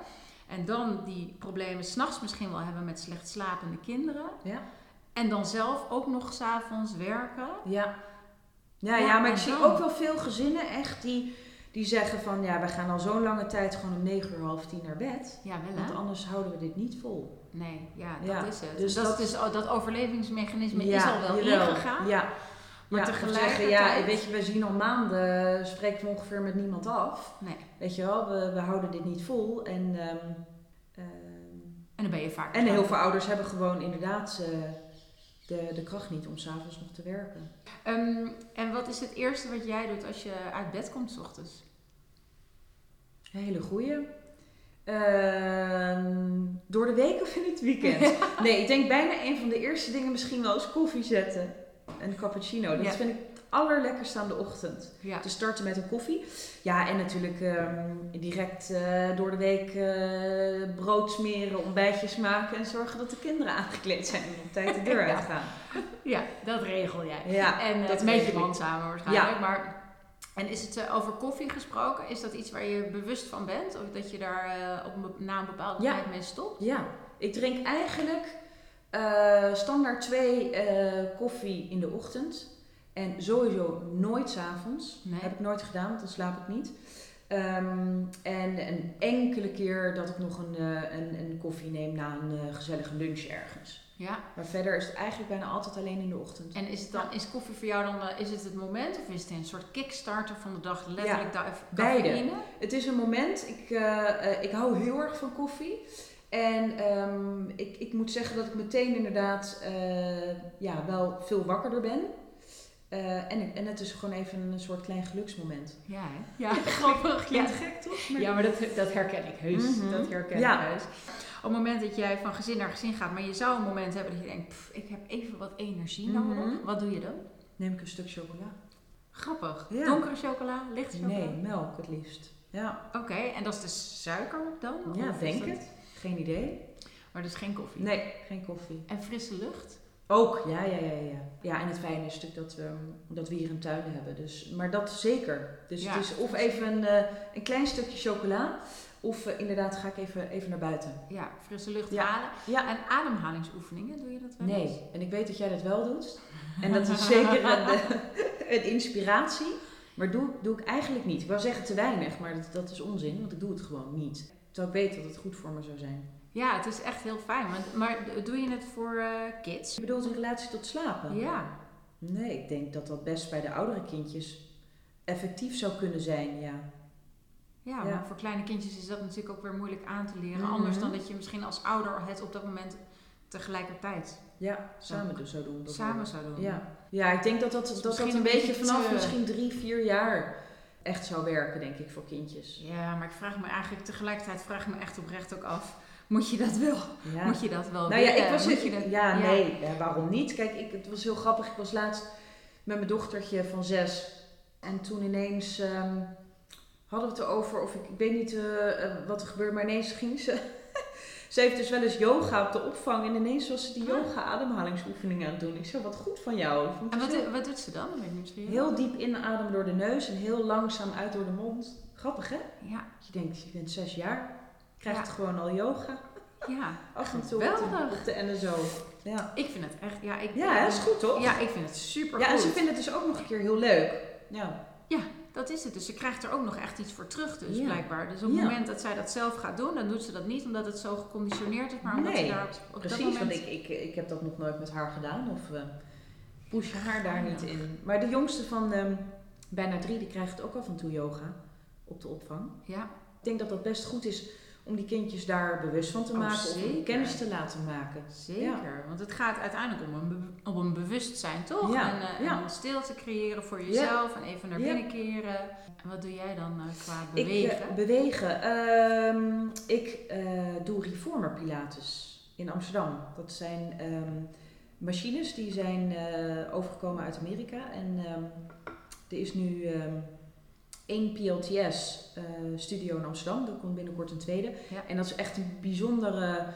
En dan die problemen s'nachts misschien wel hebben met slecht slapende kinderen. Ja. En dan zelf ook nog s'avonds werken. Ja. Ja, ja, maar ik zie ook wel veel gezinnen echt die die zeggen van ja, we gaan al zo'n lange tijd gewoon om 9 uur half tien naar bed. Ja, wel, want anders houden we dit niet vol. Nee, ja, dat is het. Dus dat, is, dat overlevingsmechanisme is al wel ingegaan. Ja. Maar ja, tegelijkertijd... Zeggen, ja, weet je, we zien al maanden, spreken we ongeveer met niemand af. Nee. Weet je wel, we, we houden dit niet vol. En, um, en dan ben je vaak... En heel veel ouders hebben gewoon inderdaad... Uh, de, de kracht niet om s'avonds nog te werken. Um, en wat is het eerste wat jij doet als je uit bed komt s ochtends? Een hele goeie. Uh, door de week of in het weekend? [LAUGHS] nee, ik denk bijna een van de eerste dingen misschien wel eens koffie zetten. Een cappuccino. Dat vind ik allerlekkerste aan de ochtend. Ja. Te starten met een koffie. Ja, en natuurlijk um, direct uh, door de week uh, brood smeren, ontbijtjes maken en zorgen dat de kinderen aangekleed zijn en op tijd de deur [LAUGHS] uitgaan. Ja, dat regel jij. Ja, en uh, dat met je man samen waarschijnlijk. Ja. Maar, en is het over koffie gesproken? Is dat iets waar je bewust van bent? Of dat je daar op, na een bepaalde ja. tijd mee stopt? Ja, ik drink eigenlijk standaard twee koffie in de ochtend. En sowieso nooit s'avonds. Nee. Heb ik nooit gedaan, want dan slaap ik niet. Ehm, en een enkele keer dat ik nog een, uh, een, een, koffie neem na een uh, gezellige lunch ergens. Ja. Maar verder is het eigenlijk bijna altijd alleen in de ochtend. En is, het dan, is koffie voor jou dan uh, is het, het moment of is het een soort kickstarter van de dag? Letterlijk ja, beide. Het is een moment. Ik, ik hou heel erg van koffie. En um, ik, ik moet zeggen dat ik meteen inderdaad ja, wel veel wakkerder ben. Uh, en, en het is gewoon even een soort klein geluksmoment. Ja, hè? Ja, [LAUGHS] grappig. Klinkt ja. gek, toch? Maar... Ja, maar dat, dat herken ik heus. Mm -hmm. Dat herken ja. ik heus. Op het moment dat jij van gezin naar gezin gaat, maar je zou een moment hebben dat je denkt, pff, ik heb even wat energie mm -hmm. nodig. Wat doe je dan? Neem ik een stuk chocola. Grappig. Ja. Donkere chocola, lichte chocola? Nee, melk het liefst. Ja. Oké, okay, en dat is de suiker dan? Ja, denk het. Geen idee. Maar dus geen koffie? Nee, geen koffie. En frisse lucht? Ook, ja, ja, ja, ja. Ja, en het fijne is natuurlijk dat we, dat we hier een tuin hebben. Dus, maar dat zeker. Dus ja, het is of even een, uh, een klein stukje chocola, of uh, inderdaad ga ik even, even naar buiten. Ja, frisse lucht ja. halen. Ja. En ademhalingsoefeningen, doe je dat wel Nee, en ik weet dat jij dat wel doet. En dat is zeker een, [LAUGHS] een inspiratie. Maar doe, doe ik eigenlijk niet. Ik wou zeggen te weinig, maar dat, dat is onzin, want ik doe het gewoon niet. Terwijl ik weet dat het goed voor me zou zijn. Ja, het is echt heel fijn. Maar, doe je het voor uh, kids? Je bedoelt in relatie tot slapen? Ja. Nee, ik denk dat dat best bij de oudere kindjes effectief zou kunnen zijn, ja. Ja, maar voor kleine kindjes is dat natuurlijk ook weer moeilijk aan te leren. Mm -hmm. Anders dan dat je misschien als ouder het op dat moment tegelijkertijd ja, samen dus zou doen. Samen zou doen. Ja, ja ik denk dat dat, dat, dat een, een beetje vanaf te... misschien drie, vier jaar echt zou werken, denk ik, voor kindjes. Ja, maar ik vraag me eigenlijk tegelijkertijd vraag me echt oprecht ook af moet je dat wel? Ja. Moet je dat wel nou ja, ik was het, dat, ja, nee, ja, waarom niet? Kijk, ik, het was heel grappig. Ik was laatst met mijn dochtertje van zes. En toen ineens um, hadden we het erover, of ik, ik weet niet uh, wat er gebeurde, maar ineens ging ze. [LAUGHS] ze heeft dus wel eens yoga op de opvang en ineens was ze die yoga ademhalingsoefeningen aan het doen. Ik zei, wat goed van jou. En wat, heel, wat doet ze dan? Heel diep inademen door de neus en heel langzaam uit door de mond. Grappig hè? Ja. Je denkt, je bent zes jaar krijgt ja. gewoon al yoga. Ja, af en toe op de, NSO. Ja. Ik vind het echt, ja, ik, ja, dat is goed toch? Ja, ik vind het super ja, en ze vinden het dus ook nog een keer heel leuk. Ja. Ja, dat is het. Dus ze krijgt er ook nog echt iets voor terug, dus ja. blijkbaar. Dus op het ja. moment dat zij dat zelf gaat doen, dan doet ze dat niet omdat het zo geconditioneerd is, maar omdat nee, ze daar op, precies, dat moment... want ik, ik, ik heb dat nog nooit met haar gedaan of uh, push haar daar niet in. Maar de jongste van um, bijna drie, die krijgt ook af en toe yoga op de opvang. Ja. Ik denk dat dat best goed is om die kindjes daar bewust van te oh, maken zeker. kennis te laten maken. Zeker, ja. want het gaat uiteindelijk om een, om een bewustzijn, toch? Ja. En, uh, ja. en stilte creëren voor jezelf en even naar binnen keren. En wat doe jij dan uh, qua bewegen? Ik, uh, bewegen. Ik doe Reformer Pilates in Amsterdam. Dat zijn um, machines die zijn overgekomen uit Amerika. En um, er is nu één PLTS uh, studio in Amsterdam. Er komt binnenkort een tweede. Ja. En dat is echt een bijzondere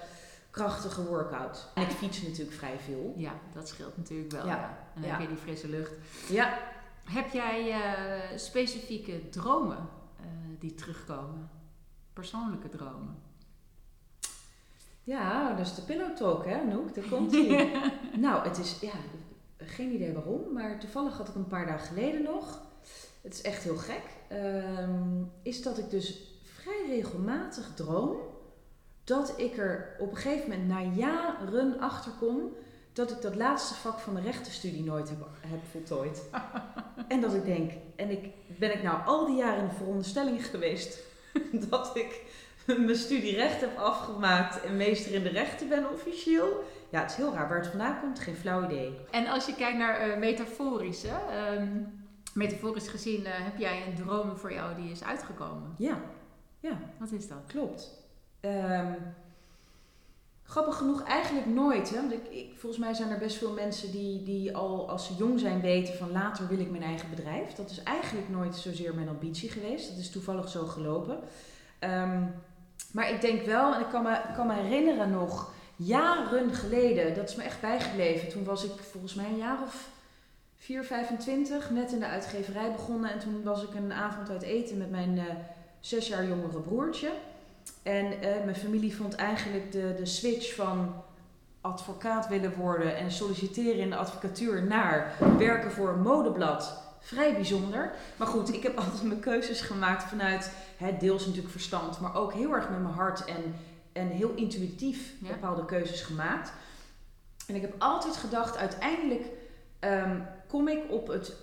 krachtige workout. En ik fiets natuurlijk vrij veel. Ja, dat scheelt natuurlijk wel. Ja. ja. En dan heb je die frisse lucht. Ja. Heb jij uh, specifieke dromen uh, die terugkomen? Persoonlijke dromen? Ja, dat is de pillow talk, hè, Noek? Daar komt ie. [LAUGHS] nou, het is, ja, geen idee waarom, maar toevallig had ik een paar dagen geleden nog het is echt heel gek, um, is dat ik dus vrij regelmatig droom dat ik er op een gegeven moment na jaren achter kom dat ik dat laatste vak van de rechtenstudie nooit heb, heb voltooid. [LAUGHS] en dat ik denk, en ik, ben ik nou al die jaren in de veronderstelling geweest [LAUGHS] dat ik mijn studie recht heb afgemaakt en meester in de rechten ben officieel? Ja, het is heel raar. Waar het vandaan komt, geen flauw idee. En als je kijkt naar uh, metaforische, um metaforisch gezien uh, heb jij een droom voor jou die is uitgekomen. Ja, ja. Wat is dat? Klopt. Um, grappig genoeg eigenlijk nooit. Hè? Want ik, ik, volgens mij zijn er best veel mensen die, die al als ze jong zijn weten van later wil ik mijn eigen bedrijf. Dat is eigenlijk nooit zozeer mijn ambitie geweest. Dat is toevallig zo gelopen. Um, maar ik denk wel, en ik kan me, kan me herinneren nog, jaren geleden, dat is me echt bijgebleven. Toen was ik volgens mij een jaar of 4, 25, net in de uitgeverij begonnen. En toen was ik een avond uit eten met mijn uh, zes jaar jongere broertje. En uh, mijn familie vond eigenlijk de, de switch van advocaat willen worden en solliciteren in de advocatuur naar werken voor een modeblad vrij bijzonder. Maar goed, ik heb [LAUGHS] altijd mijn keuzes gemaakt vanuit hè, deels natuurlijk verstand, maar ook heel erg met mijn hart en, en heel intuïtief bepaalde keuzes gemaakt. En ik heb altijd gedacht, uiteindelijk ehm, kom ik op het,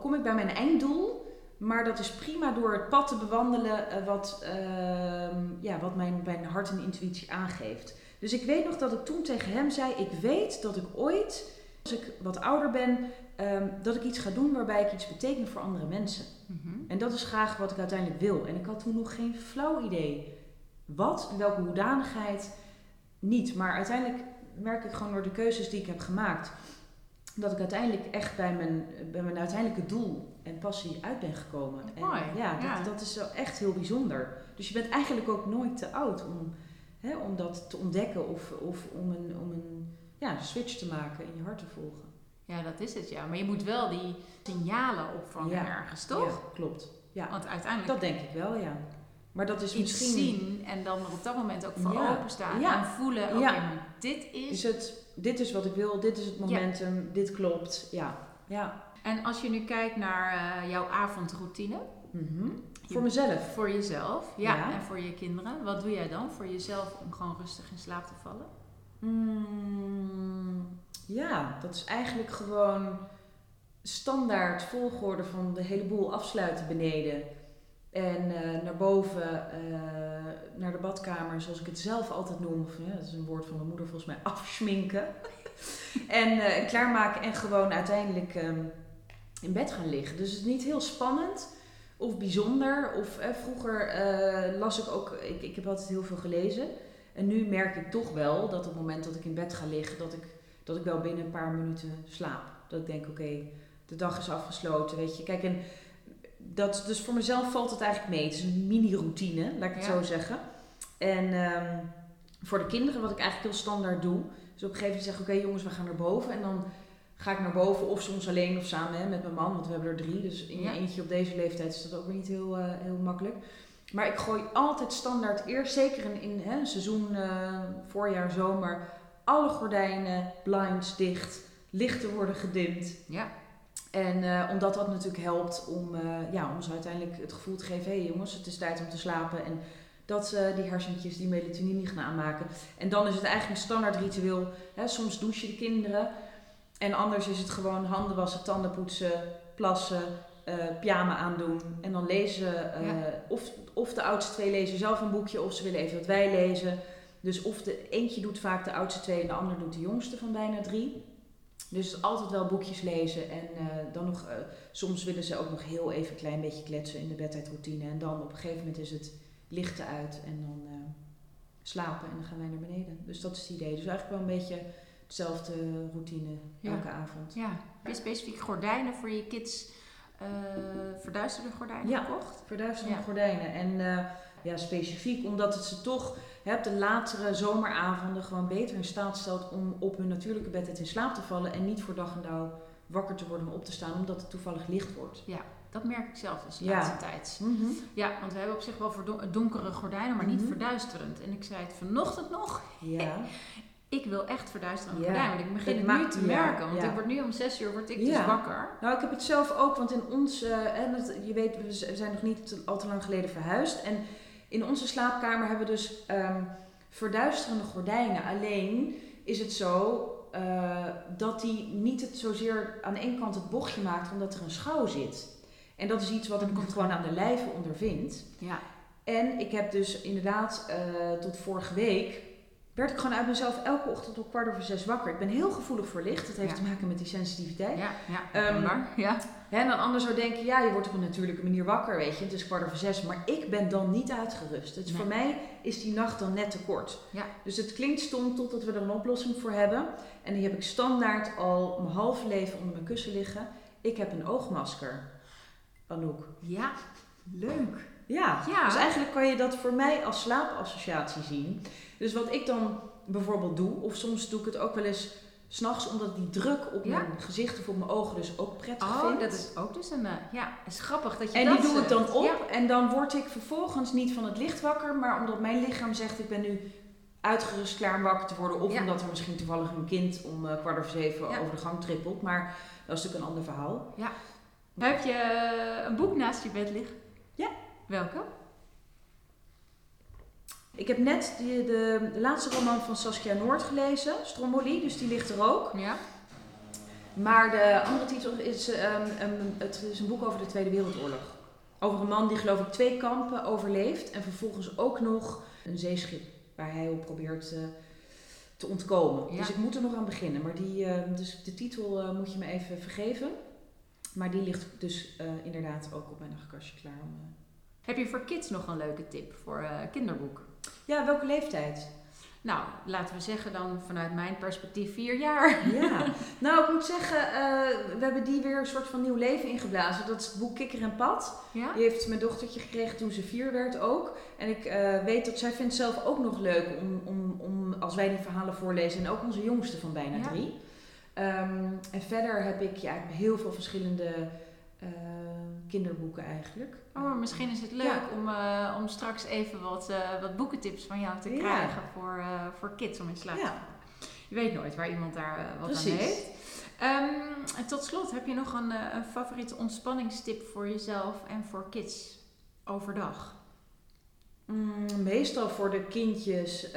kom ik bij mijn einddoel. Maar dat is prima door het pad te bewandelen uh, wat, ehm, ja, wat mijn, mijn hart en intuïtie aangeeft. Dus ik weet nog dat ik toen tegen hem zei: Ik weet dat ik ooit, als ik wat ouder ben, um, dat ik iets ga doen waarbij ik iets beteken voor andere mensen. Mhm. En dat is graag wat ik uiteindelijk wil. En ik had toen nog geen flauw idee wat, in welke hoedanigheid, niet. Maar uiteindelijk merk ik gewoon door de keuzes die ik heb gemaakt, dat ik uiteindelijk echt bij mijn, bij mijn uiteindelijke doel en passie uit ben gekomen. Mooi. En ja, dat, dat is echt heel bijzonder. Dus je bent eigenlijk ook nooit te oud om, hè, om dat te ontdekken of, of om een, om een ja, switch te maken en je hart te volgen. Ja, dat is het ja. Maar je moet wel die signalen opvangen ergens, toch? Ja, klopt. Ja. Want uiteindelijk... Dat denk ik wel, ja. Maar dat is iets misschien... zien en dan op dat moment ook voor openstaan en voelen, oké, maar dit is... is het, dit is wat ik wil, dit is het momentum, dit klopt, ja. ja. En als je nu kijkt naar uh, jouw avondroutine... Mm Voor mezelf? Voor jezelf, ja, En voor je kinderen. Wat doe jij dan voor jezelf om gewoon rustig in slaap te vallen? Mm, ja, dat is eigenlijk gewoon standaard volgorde van de hele boel afsluiten beneden en uh, naar boven, uh, naar de badkamer, zoals ik het zelf altijd noem. Dat is een woord van mijn moeder volgens mij, [LAUGHS] afschminken. en uh, klaarmaken en gewoon uiteindelijk um, in bed gaan liggen. Dus het is niet heel spannend of bijzonder. Of vroeger las ik ook, ik, ik heb altijd heel veel gelezen. En nu merk ik toch wel dat op het moment dat ik in bed ga liggen, dat ik, dat ik wel binnen een paar minuten slaap. Dat ik denk, oké, de dag is afgesloten, weet je. Kijk, en dat, dus voor mezelf valt het eigenlijk mee. Het is een mini-routine, laat ik het zo zeggen. En um, voor de kinderen, wat ik eigenlijk heel standaard doe, is op een gegeven moment zeggen: Oké, jongens, we gaan naar boven. En dan ga ik naar boven, of soms alleen of samen hè, met mijn man, want we hebben er drie. Dus in je eentje op deze leeftijd is dat ook weer niet heel, uh, heel makkelijk. Maar ik gooi altijd standaard eerst, zeker in, in hè, seizoen, uh, voorjaar, zomer, alle gordijnen, blinds dicht, lichten worden gedimd. Ja. En uh, omdat dat natuurlijk helpt om, uh, ja, om ze uiteindelijk het gevoel te geven: hé hey jongens, het is tijd om te slapen. En dat ze die hersentjes die melatonine gaan aanmaken. En dan is het eigenlijk een standaard ritueel. Hè, soms douchen de kinderen. En anders is het gewoon handen wassen, tanden poetsen, plassen, uh, pyjama aandoen. En dan lezen, of, of de oudste twee lezen zelf een boekje, of ze willen even dat wij lezen. Dus of de eentje doet vaak de oudste twee en de ander doet de jongste van bijna drie. Dus altijd wel boekjes lezen en uh, dan nog, uh, soms willen ze ook nog heel even een klein beetje kletsen in de bedtijdroutine. En dan op een gegeven moment is het lichten uit en dan uh, slapen en dan gaan wij naar beneden. Dus dat is het idee. Dus eigenlijk wel een beetje hetzelfde routine elke avond. Ja, heb je specifiek gordijnen voor je kids, verduisterde gordijnen ja, gekocht? verduisterde gordijnen. En ja, specifiek omdat het ze toch hebt de latere zomeravonden gewoon beter in staat stelt om op hun natuurlijke bed in slaap te vallen en niet voor dag en dauw wakker te worden om op te staan omdat het toevallig licht wordt. Ja, dat merk ik zelf dus de laatste tijd. Mhm. Ja, want we hebben op zich wel donkere gordijnen, maar niet mhm. verduisterend. En ik zei het vanochtend nog. Ja. [LAUGHS] ik wil echt verduisterend gordijn, want ik begin het, nu te merken. Want ik word nu om zes uur word ik dus wakker. Nou, ik heb het zelf ook, want in ons, uh, je weet, we zijn nog niet al te lang geleden verhuisd. En in onze slaapkamer hebben we dus um, verduisterende gordijnen. Alleen is het zo uh, dat die niet het zozeer aan de ene kant het bochtje maakt omdat er een schouw zit. En dat is iets wat ik gewoon aan de lijve ondervind. Ja. En ik heb dus inderdaad uh, tot vorige week werd ik gewoon uit mezelf elke ochtend op kwart over zes wakker. Ik ben heel gevoelig voor licht. Dat heeft te maken met die sensitiviteit. Ja, ja, um, ja. En dan anders zou denken, ja, je wordt op een natuurlijke manier wakker, weet je. Het is kwart over zes, maar ik ben dan niet uitgerust. Dus voor mij is die nacht dan net te kort. Ja. Dus het klinkt stom totdat we er een oplossing voor hebben. En die heb ik standaard al mijn halve leven onder mijn kussen liggen. Ik heb een oogmasker, Anouk. Ja, leuk. Ja, ja, dus eigenlijk kan je dat voor mij als slaapassociatie zien. Dus wat ik dan bijvoorbeeld doe, of soms doe ik het ook wel eens s'nachts, omdat die druk op mijn gezicht of op mijn ogen dus ook prettig oh, vind. Oh, dat is ook dus een, uh, ja, is grappig dat je en dat En die doe ik dan op en dan word ik vervolgens niet van het licht wakker, maar omdat mijn lichaam zegt ik ben nu uitgerust klaar om wakker te worden. Of omdat er misschien toevallig een kind om uh, kwart over zeven over de gang trippelt. Maar dat is natuurlijk een ander verhaal. Ja. Heb je een boek naast je bed liggen? Ja. Welke? Ik heb net de, de, laatste roman van Saskia Noord gelezen, Stromboli, dus die ligt er ook. Ja. Maar de andere titel is, um, um, het is een boek over de Tweede Wereldoorlog. Over een man die geloof ik twee kampen overleeft en vervolgens ook nog een zeeschip waar hij op probeert uh, te ontkomen. Dus ik moet er nog aan beginnen. Maar die, uh, dus de titel uh, moet je me even vergeven. Maar die ligt dus inderdaad ook op mijn nachtkastje klaar. Om, Heb je voor kids nog een leuke tip voor kinderboek? Ja, welke leeftijd? Nou, laten we zeggen dan vanuit mijn perspectief vier jaar. Ja, nou ik moet zeggen, uh, we hebben die weer een soort van nieuw leven ingeblazen. Dat is het boek Kikker en Pad. Ja? Die heeft mijn dochtertje gekregen toen ze vier werd ook. En ik uh, weet dat zij vindt zelf ook nog leuk om, om, om als wij die verhalen voorlezen. En ook onze jongste van bijna ja. drie. Um, en verder heb ik ja, heel veel verschillende uh, kinderboeken eigenlijk. Oh, maar misschien is het leuk om, uh, om straks even wat, uh, wat boekentips van jou te krijgen voor, voor kids om in slaap te vallen. Je weet nooit waar iemand daar wat Precies. aan heeft. Um, en tot slot, heb je nog een, een favoriete ontspanningstip voor jezelf en voor kids overdag? Mm, meestal voor de kindjes,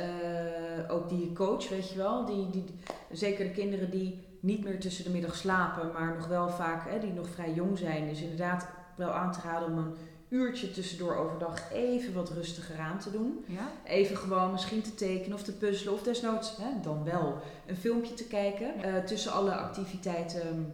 ook die je coach, weet je wel. Die, die, zeker de kinderen die niet meer tussen de middag slapen, maar nog wel vaak, hè, die nog vrij jong zijn. Dus inderdaad wel aan te raden om een uurtje tussendoor overdag even wat rustiger aan te doen. Ja? Even gewoon misschien te tekenen of te puzzelen of desnoods hè, dan wel een filmpje te kijken uh, tussen alle activiteiten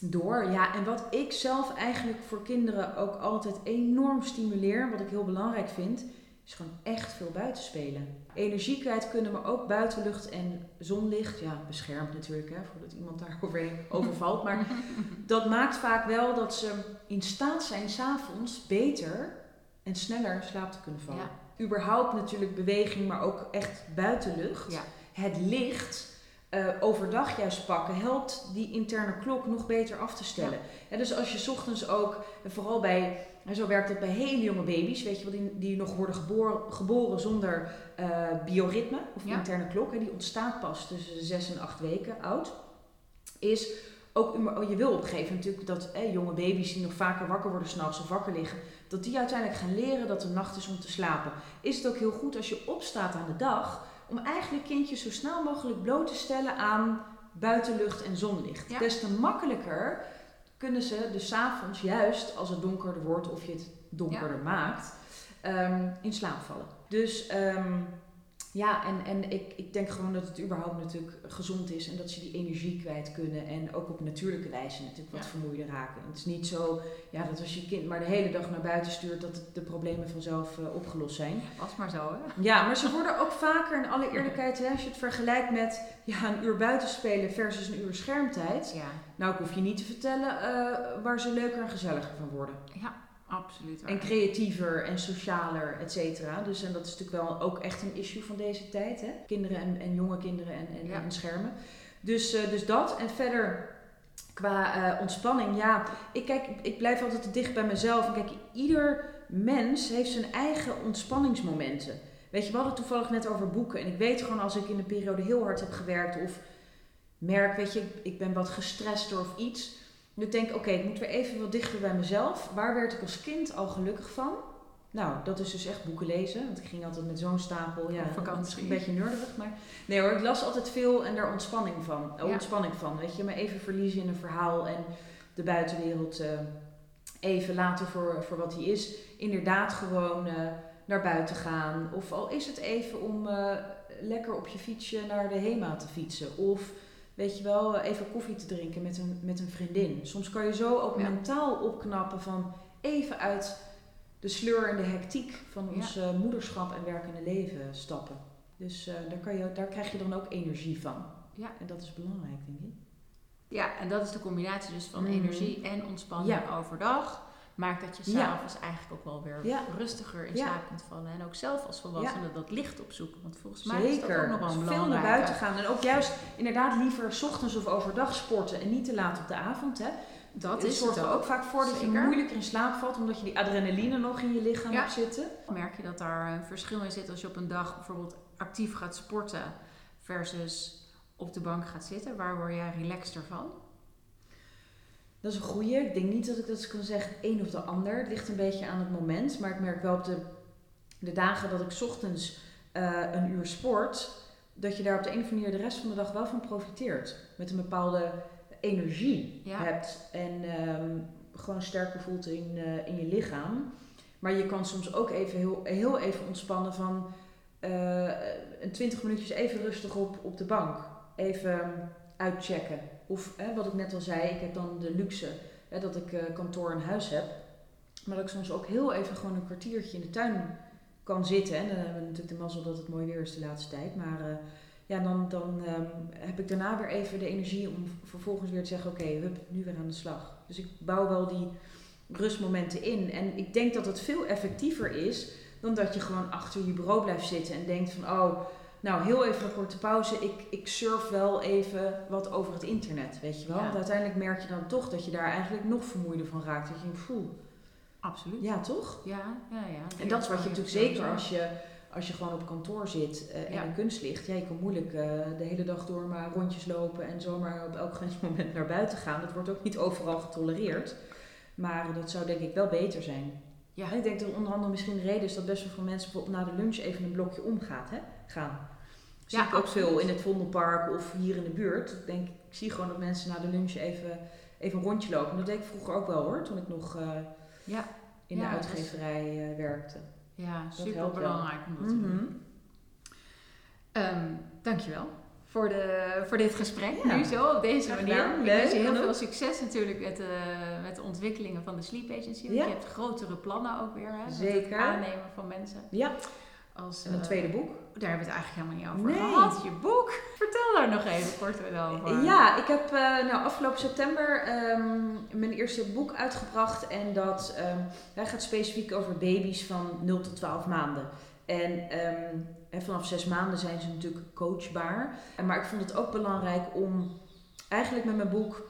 door. Ja, en wat ik zelf eigenlijk voor kinderen ook altijd enorm stimuleer, wat ik heel belangrijk vind, is gewoon echt veel buiten spelen. Energie kwijt kunnen, maar ook buitenlucht en zonlicht. Ja, beschermd natuurlijk, hè, voordat iemand daarover [LAUGHS] overvalt. Maar [LAUGHS] dat maakt vaak wel dat ze in staat zijn s'avonds beter en sneller slaap te kunnen vallen. Ja. Überhaupt natuurlijk beweging, maar ook echt buitenlucht. Ja. Het licht uh, overdag juist pakken helpt die interne klok nog beter af te stellen. Ja. dus als je ochtends ook, vooral bij en zo werkt het bij hele jonge baby's, weet je wel, die, die nog worden geboren, geboren zonder uh, bioritme of interne klok. Hè, die ontstaat pas tussen de 6 en 8 weken oud. Is ook, je wil op een gegeven moment natuurlijk dat hè, jonge baby's die nog vaker wakker worden s'nachts of wakker liggen, dat die uiteindelijk gaan leren dat het nacht is om te slapen. Is het ook heel goed als je opstaat aan de dag om eigenlijk kindjes zo snel mogelijk bloot te stellen aan buitenlucht en zonlicht. Des te makkelijker kunnen ze dus s'avonds juist als het donkerder wordt of je het donkerder maakt, um, in slaap vallen. Dus um, ja, en, en ik, ik denk gewoon dat het überhaupt natuurlijk gezond is en dat ze die energie kwijt kunnen en ook op natuurlijke wijze natuurlijk wat ja. vermoeider raken. Het is niet zo ja, dat als je kind maar de hele dag naar buiten stuurt dat de problemen vanzelf uh, opgelost zijn. Was maar zo hè? Ja, maar ze worden ook vaker in alle eerlijkheid, hè, als je het vergelijkt met ja, een uur buiten spelen versus een uur schermtijd. Ja. Nou, ik hoef je niet te vertellen uh, waar ze leuker en gezelliger van worden. Ja. Absoluut. En creatiever en socialer, et cetera. Dus en dat is natuurlijk wel ook echt een issue van deze tijd. Hè? Kinderen en, en jonge kinderen en, en, en schermen. Dus, uh, dus dat. En verder qua uh, ontspanning, ja, ik, kijk, ik blijf altijd te dicht bij mezelf. En kijk, ieder mens heeft zijn eigen ontspanningsmomenten. Weet je, we hadden toevallig net over boeken. En ik weet gewoon als ik in een periode heel hard heb gewerkt of merk, weet je, ik ben wat gestrester of iets nu denk ik, oké, ik moet weer even wat dichter bij mezelf. Waar werd ik als kind al gelukkig van? Nou, dat is dus echt boeken lezen. Want ik ging altijd met zo'n stapel. Ja, vakantie. Een beetje nerdig, maar... Nee hoor, ik las altijd veel en daar ontspanning van. Ja. Ontspanning van, weet je. Me even verliezen in een verhaal en de buitenwereld uh, even laten voor, voor wat hij is. Inderdaad gewoon uh, naar buiten gaan. Of al is het even om uh, lekker op je fietsje naar de HEMA te fietsen. Of weet je wel, even koffie te drinken met een, met een vriendin. Soms kan je zo ook mentaal opknappen van even uit de sleur en de hectiek van ons ja. moederschap en werkende leven stappen. Dus uh, daar, kan je, daar krijg je dan ook energie van. Ja. En dat is belangrijk, denk ik. Ja, en dat is de combinatie dus van mm. energie en ontspanning overdag maakt dat je s'avonds ja. eigenlijk ook wel weer rustiger in slaap kunt vallen. En ook zelf als volwassene dat licht opzoeken. Want volgens mij is dat ook nog wel belangrijk. Veel naar buiten gaan. En ook juist inderdaad liever s ochtends of overdag sporten en niet te laat op de avond. Hè. Dat het zorgt er ook vaak voor dat je moeilijker in slaap valt, omdat je die adrenaline nog in je lichaam hebt zitten. Merk je dat daar een verschil in zit als je op een dag bijvoorbeeld actief gaat sporten versus op de bank gaat zitten? Waar word jij relaxter van? Dat is een goeie. Ik denk niet dat ik dat kan zeggen, een of de ander. Het ligt een beetje aan het moment. Maar ik merk wel op de, de dagen dat ik ochtends uh, een uur sport, dat je daar op de een of andere manier de rest van de dag wel van profiteert. Met een bepaalde energie hebt. En um, gewoon sterker voelt in, uh, in je lichaam. Maar je kan soms ook even heel, heel even ontspannen van uh, een 20 minuutjes even rustig op, op de bank. Even uitchecken. Of hè, wat ik net al zei, ik heb dan de luxe hè, dat ik uh, kantoor en huis heb. Maar dat ik soms ook heel even gewoon een kwartiertje in de tuin kan zitten. En dan hebben we natuurlijk de mazzel dat het mooi weer is de laatste tijd. Maar uh, ja, dan, dan um, heb ik daarna weer even de energie om vervolgens weer te zeggen: oké, okay, hup, nu weer aan de slag. Dus ik bouw wel die rustmomenten in. En ik denk dat het veel effectiever is dan dat je gewoon achter je bureau blijft zitten en denkt van oh, nou heel even een korte pauze. Ik, ik surf wel even wat over het internet, weet je wel. Want uiteindelijk merk je dan toch dat je daar eigenlijk nog vermoeider van raakt. Dat je denkt, voel. Absoluut. Ja, toch? Ja, ja, ja. En dat is wat je natuurlijk zeker als je, als je gewoon op kantoor zit uh, en een kunst ligt. Ja, je kan moeilijk uh, de hele dag door maar rondjes lopen en zomaar op elk moment naar buiten gaan. Dat wordt ook niet overal getolereerd. Maar dat zou denk ik wel beter zijn. Ja. Ik denk dat onder andere misschien de reden is dat best wel veel mensen bijvoorbeeld na de lunch even een blokje omgaat, hè, gaan. Zie ja, ik ook veel in het Vondelpark of hier in de buurt. Ik denk, ik zie gewoon dat mensen na de lunch even, even een rondje lopen. dat deed ik vroeger ook wel hoor, toen ik nog uh, ja. in de uitgeverij uh, werkte. Ja, super belangrijk om dat te doen. Mm um, dankjewel voor, de, voor dit gesprek. Nu zo, op deze manier. Ik wens je heel veel succes natuurlijk met de, met de ontwikkelingen van de Sleep Agency. Want je hebt grotere plannen ook weer. Hè, Zeker. Het aannemen van mensen. Ja. Als, en een uh, tweede boek? Daar hebben we het eigenlijk helemaal niet over nee. gehad. Je boek. [LAUGHS] Vertel daar nog even kort over. Ja, ik heb uh, nou, afgelopen september um, mijn eerste boek uitgebracht. En dat um, gaat specifiek over baby's van 0 tot 12 maanden. En um, en vanaf zes maanden zijn ze natuurlijk coachbaar. Maar ik vond het ook belangrijk om eigenlijk met mijn boek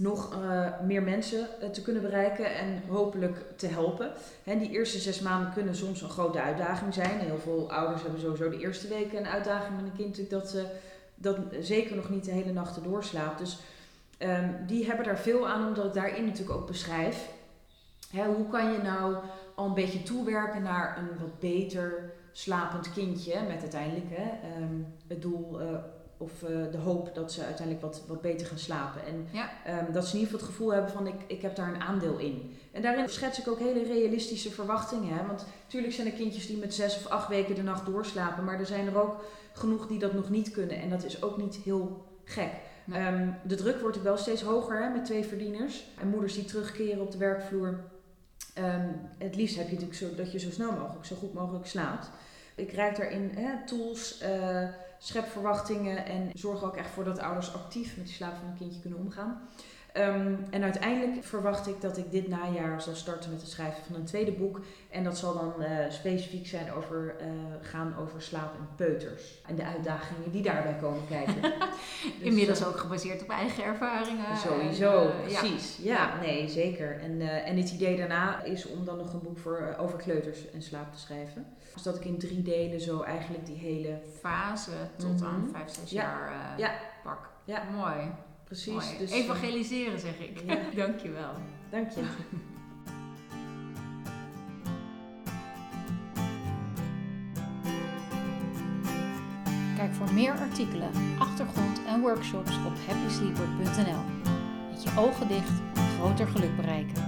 nog uh, meer mensen uh, te kunnen bereiken en hopelijk te helpen. Hè, die eerste zes maanden kunnen soms een grote uitdaging zijn. Heel veel ouders hebben sowieso de eerste weken een uitdaging met een kind dat ze dat zeker nog niet de hele nacht doorslaapt. Dus um, die hebben daar veel aan, omdat ik daarin natuurlijk ook beschrijf. Hè, hoe kan je nou al een beetje toewerken naar een wat beter slapend kindje met uiteindelijk hè, ehm, het doel uh, of uh, de hoop dat ze uiteindelijk wat, wat beter gaan slapen. En um, dat ze in ieder geval het gevoel hebben van ik, ik heb daar een aandeel in. En daarin schets ik ook hele realistische verwachtingen. Hè? Want natuurlijk zijn er kindjes die met zes of acht weken de nacht doorslapen. Maar er zijn er ook genoeg die dat nog niet kunnen. En dat is ook niet heel gek. Um, de druk wordt wel steeds hoger hè, met twee verdieners. En moeders die terugkeren op de werkvloer. Um, het liefst heb je natuurlijk zo, dat je zo snel mogelijk, zo goed mogelijk slaapt. Ik rijd daarin hè, tools, uh, schep verwachtingen en zorg ook echt voor dat ouders actief met die slaap van een kindje kunnen omgaan. Um, en uiteindelijk verwacht ik dat ik dit najaar zal starten met het schrijven van een tweede boek. En dat zal dan uh, specifiek zijn over, uh, gaan over slaap en peuters. En de uitdagingen die daarbij komen kijken. [LAUGHS] dus, Inmiddels ook gebaseerd op eigen ervaringen. Sowieso, en, precies. Ja. ja. nee, zeker. En, en het idee daarna is om dan nog een boek voor, over kleuters en slaap te schrijven. Dus dat ik in drie delen zo eigenlijk die hele fase tot mm -hmm. aan vijf, zes ja. jaar uh, ja. pak. Ja. Mooi. Precies. Mooi. Dus, Evangeliseren zeg ik. Ja. [LAUGHS] Dankjewel. Dank je. [LAUGHS] Kijk voor meer artikelen, achtergrond en workshops op happysleeper.nl. Met je ogen dicht, groter geluk bereiken.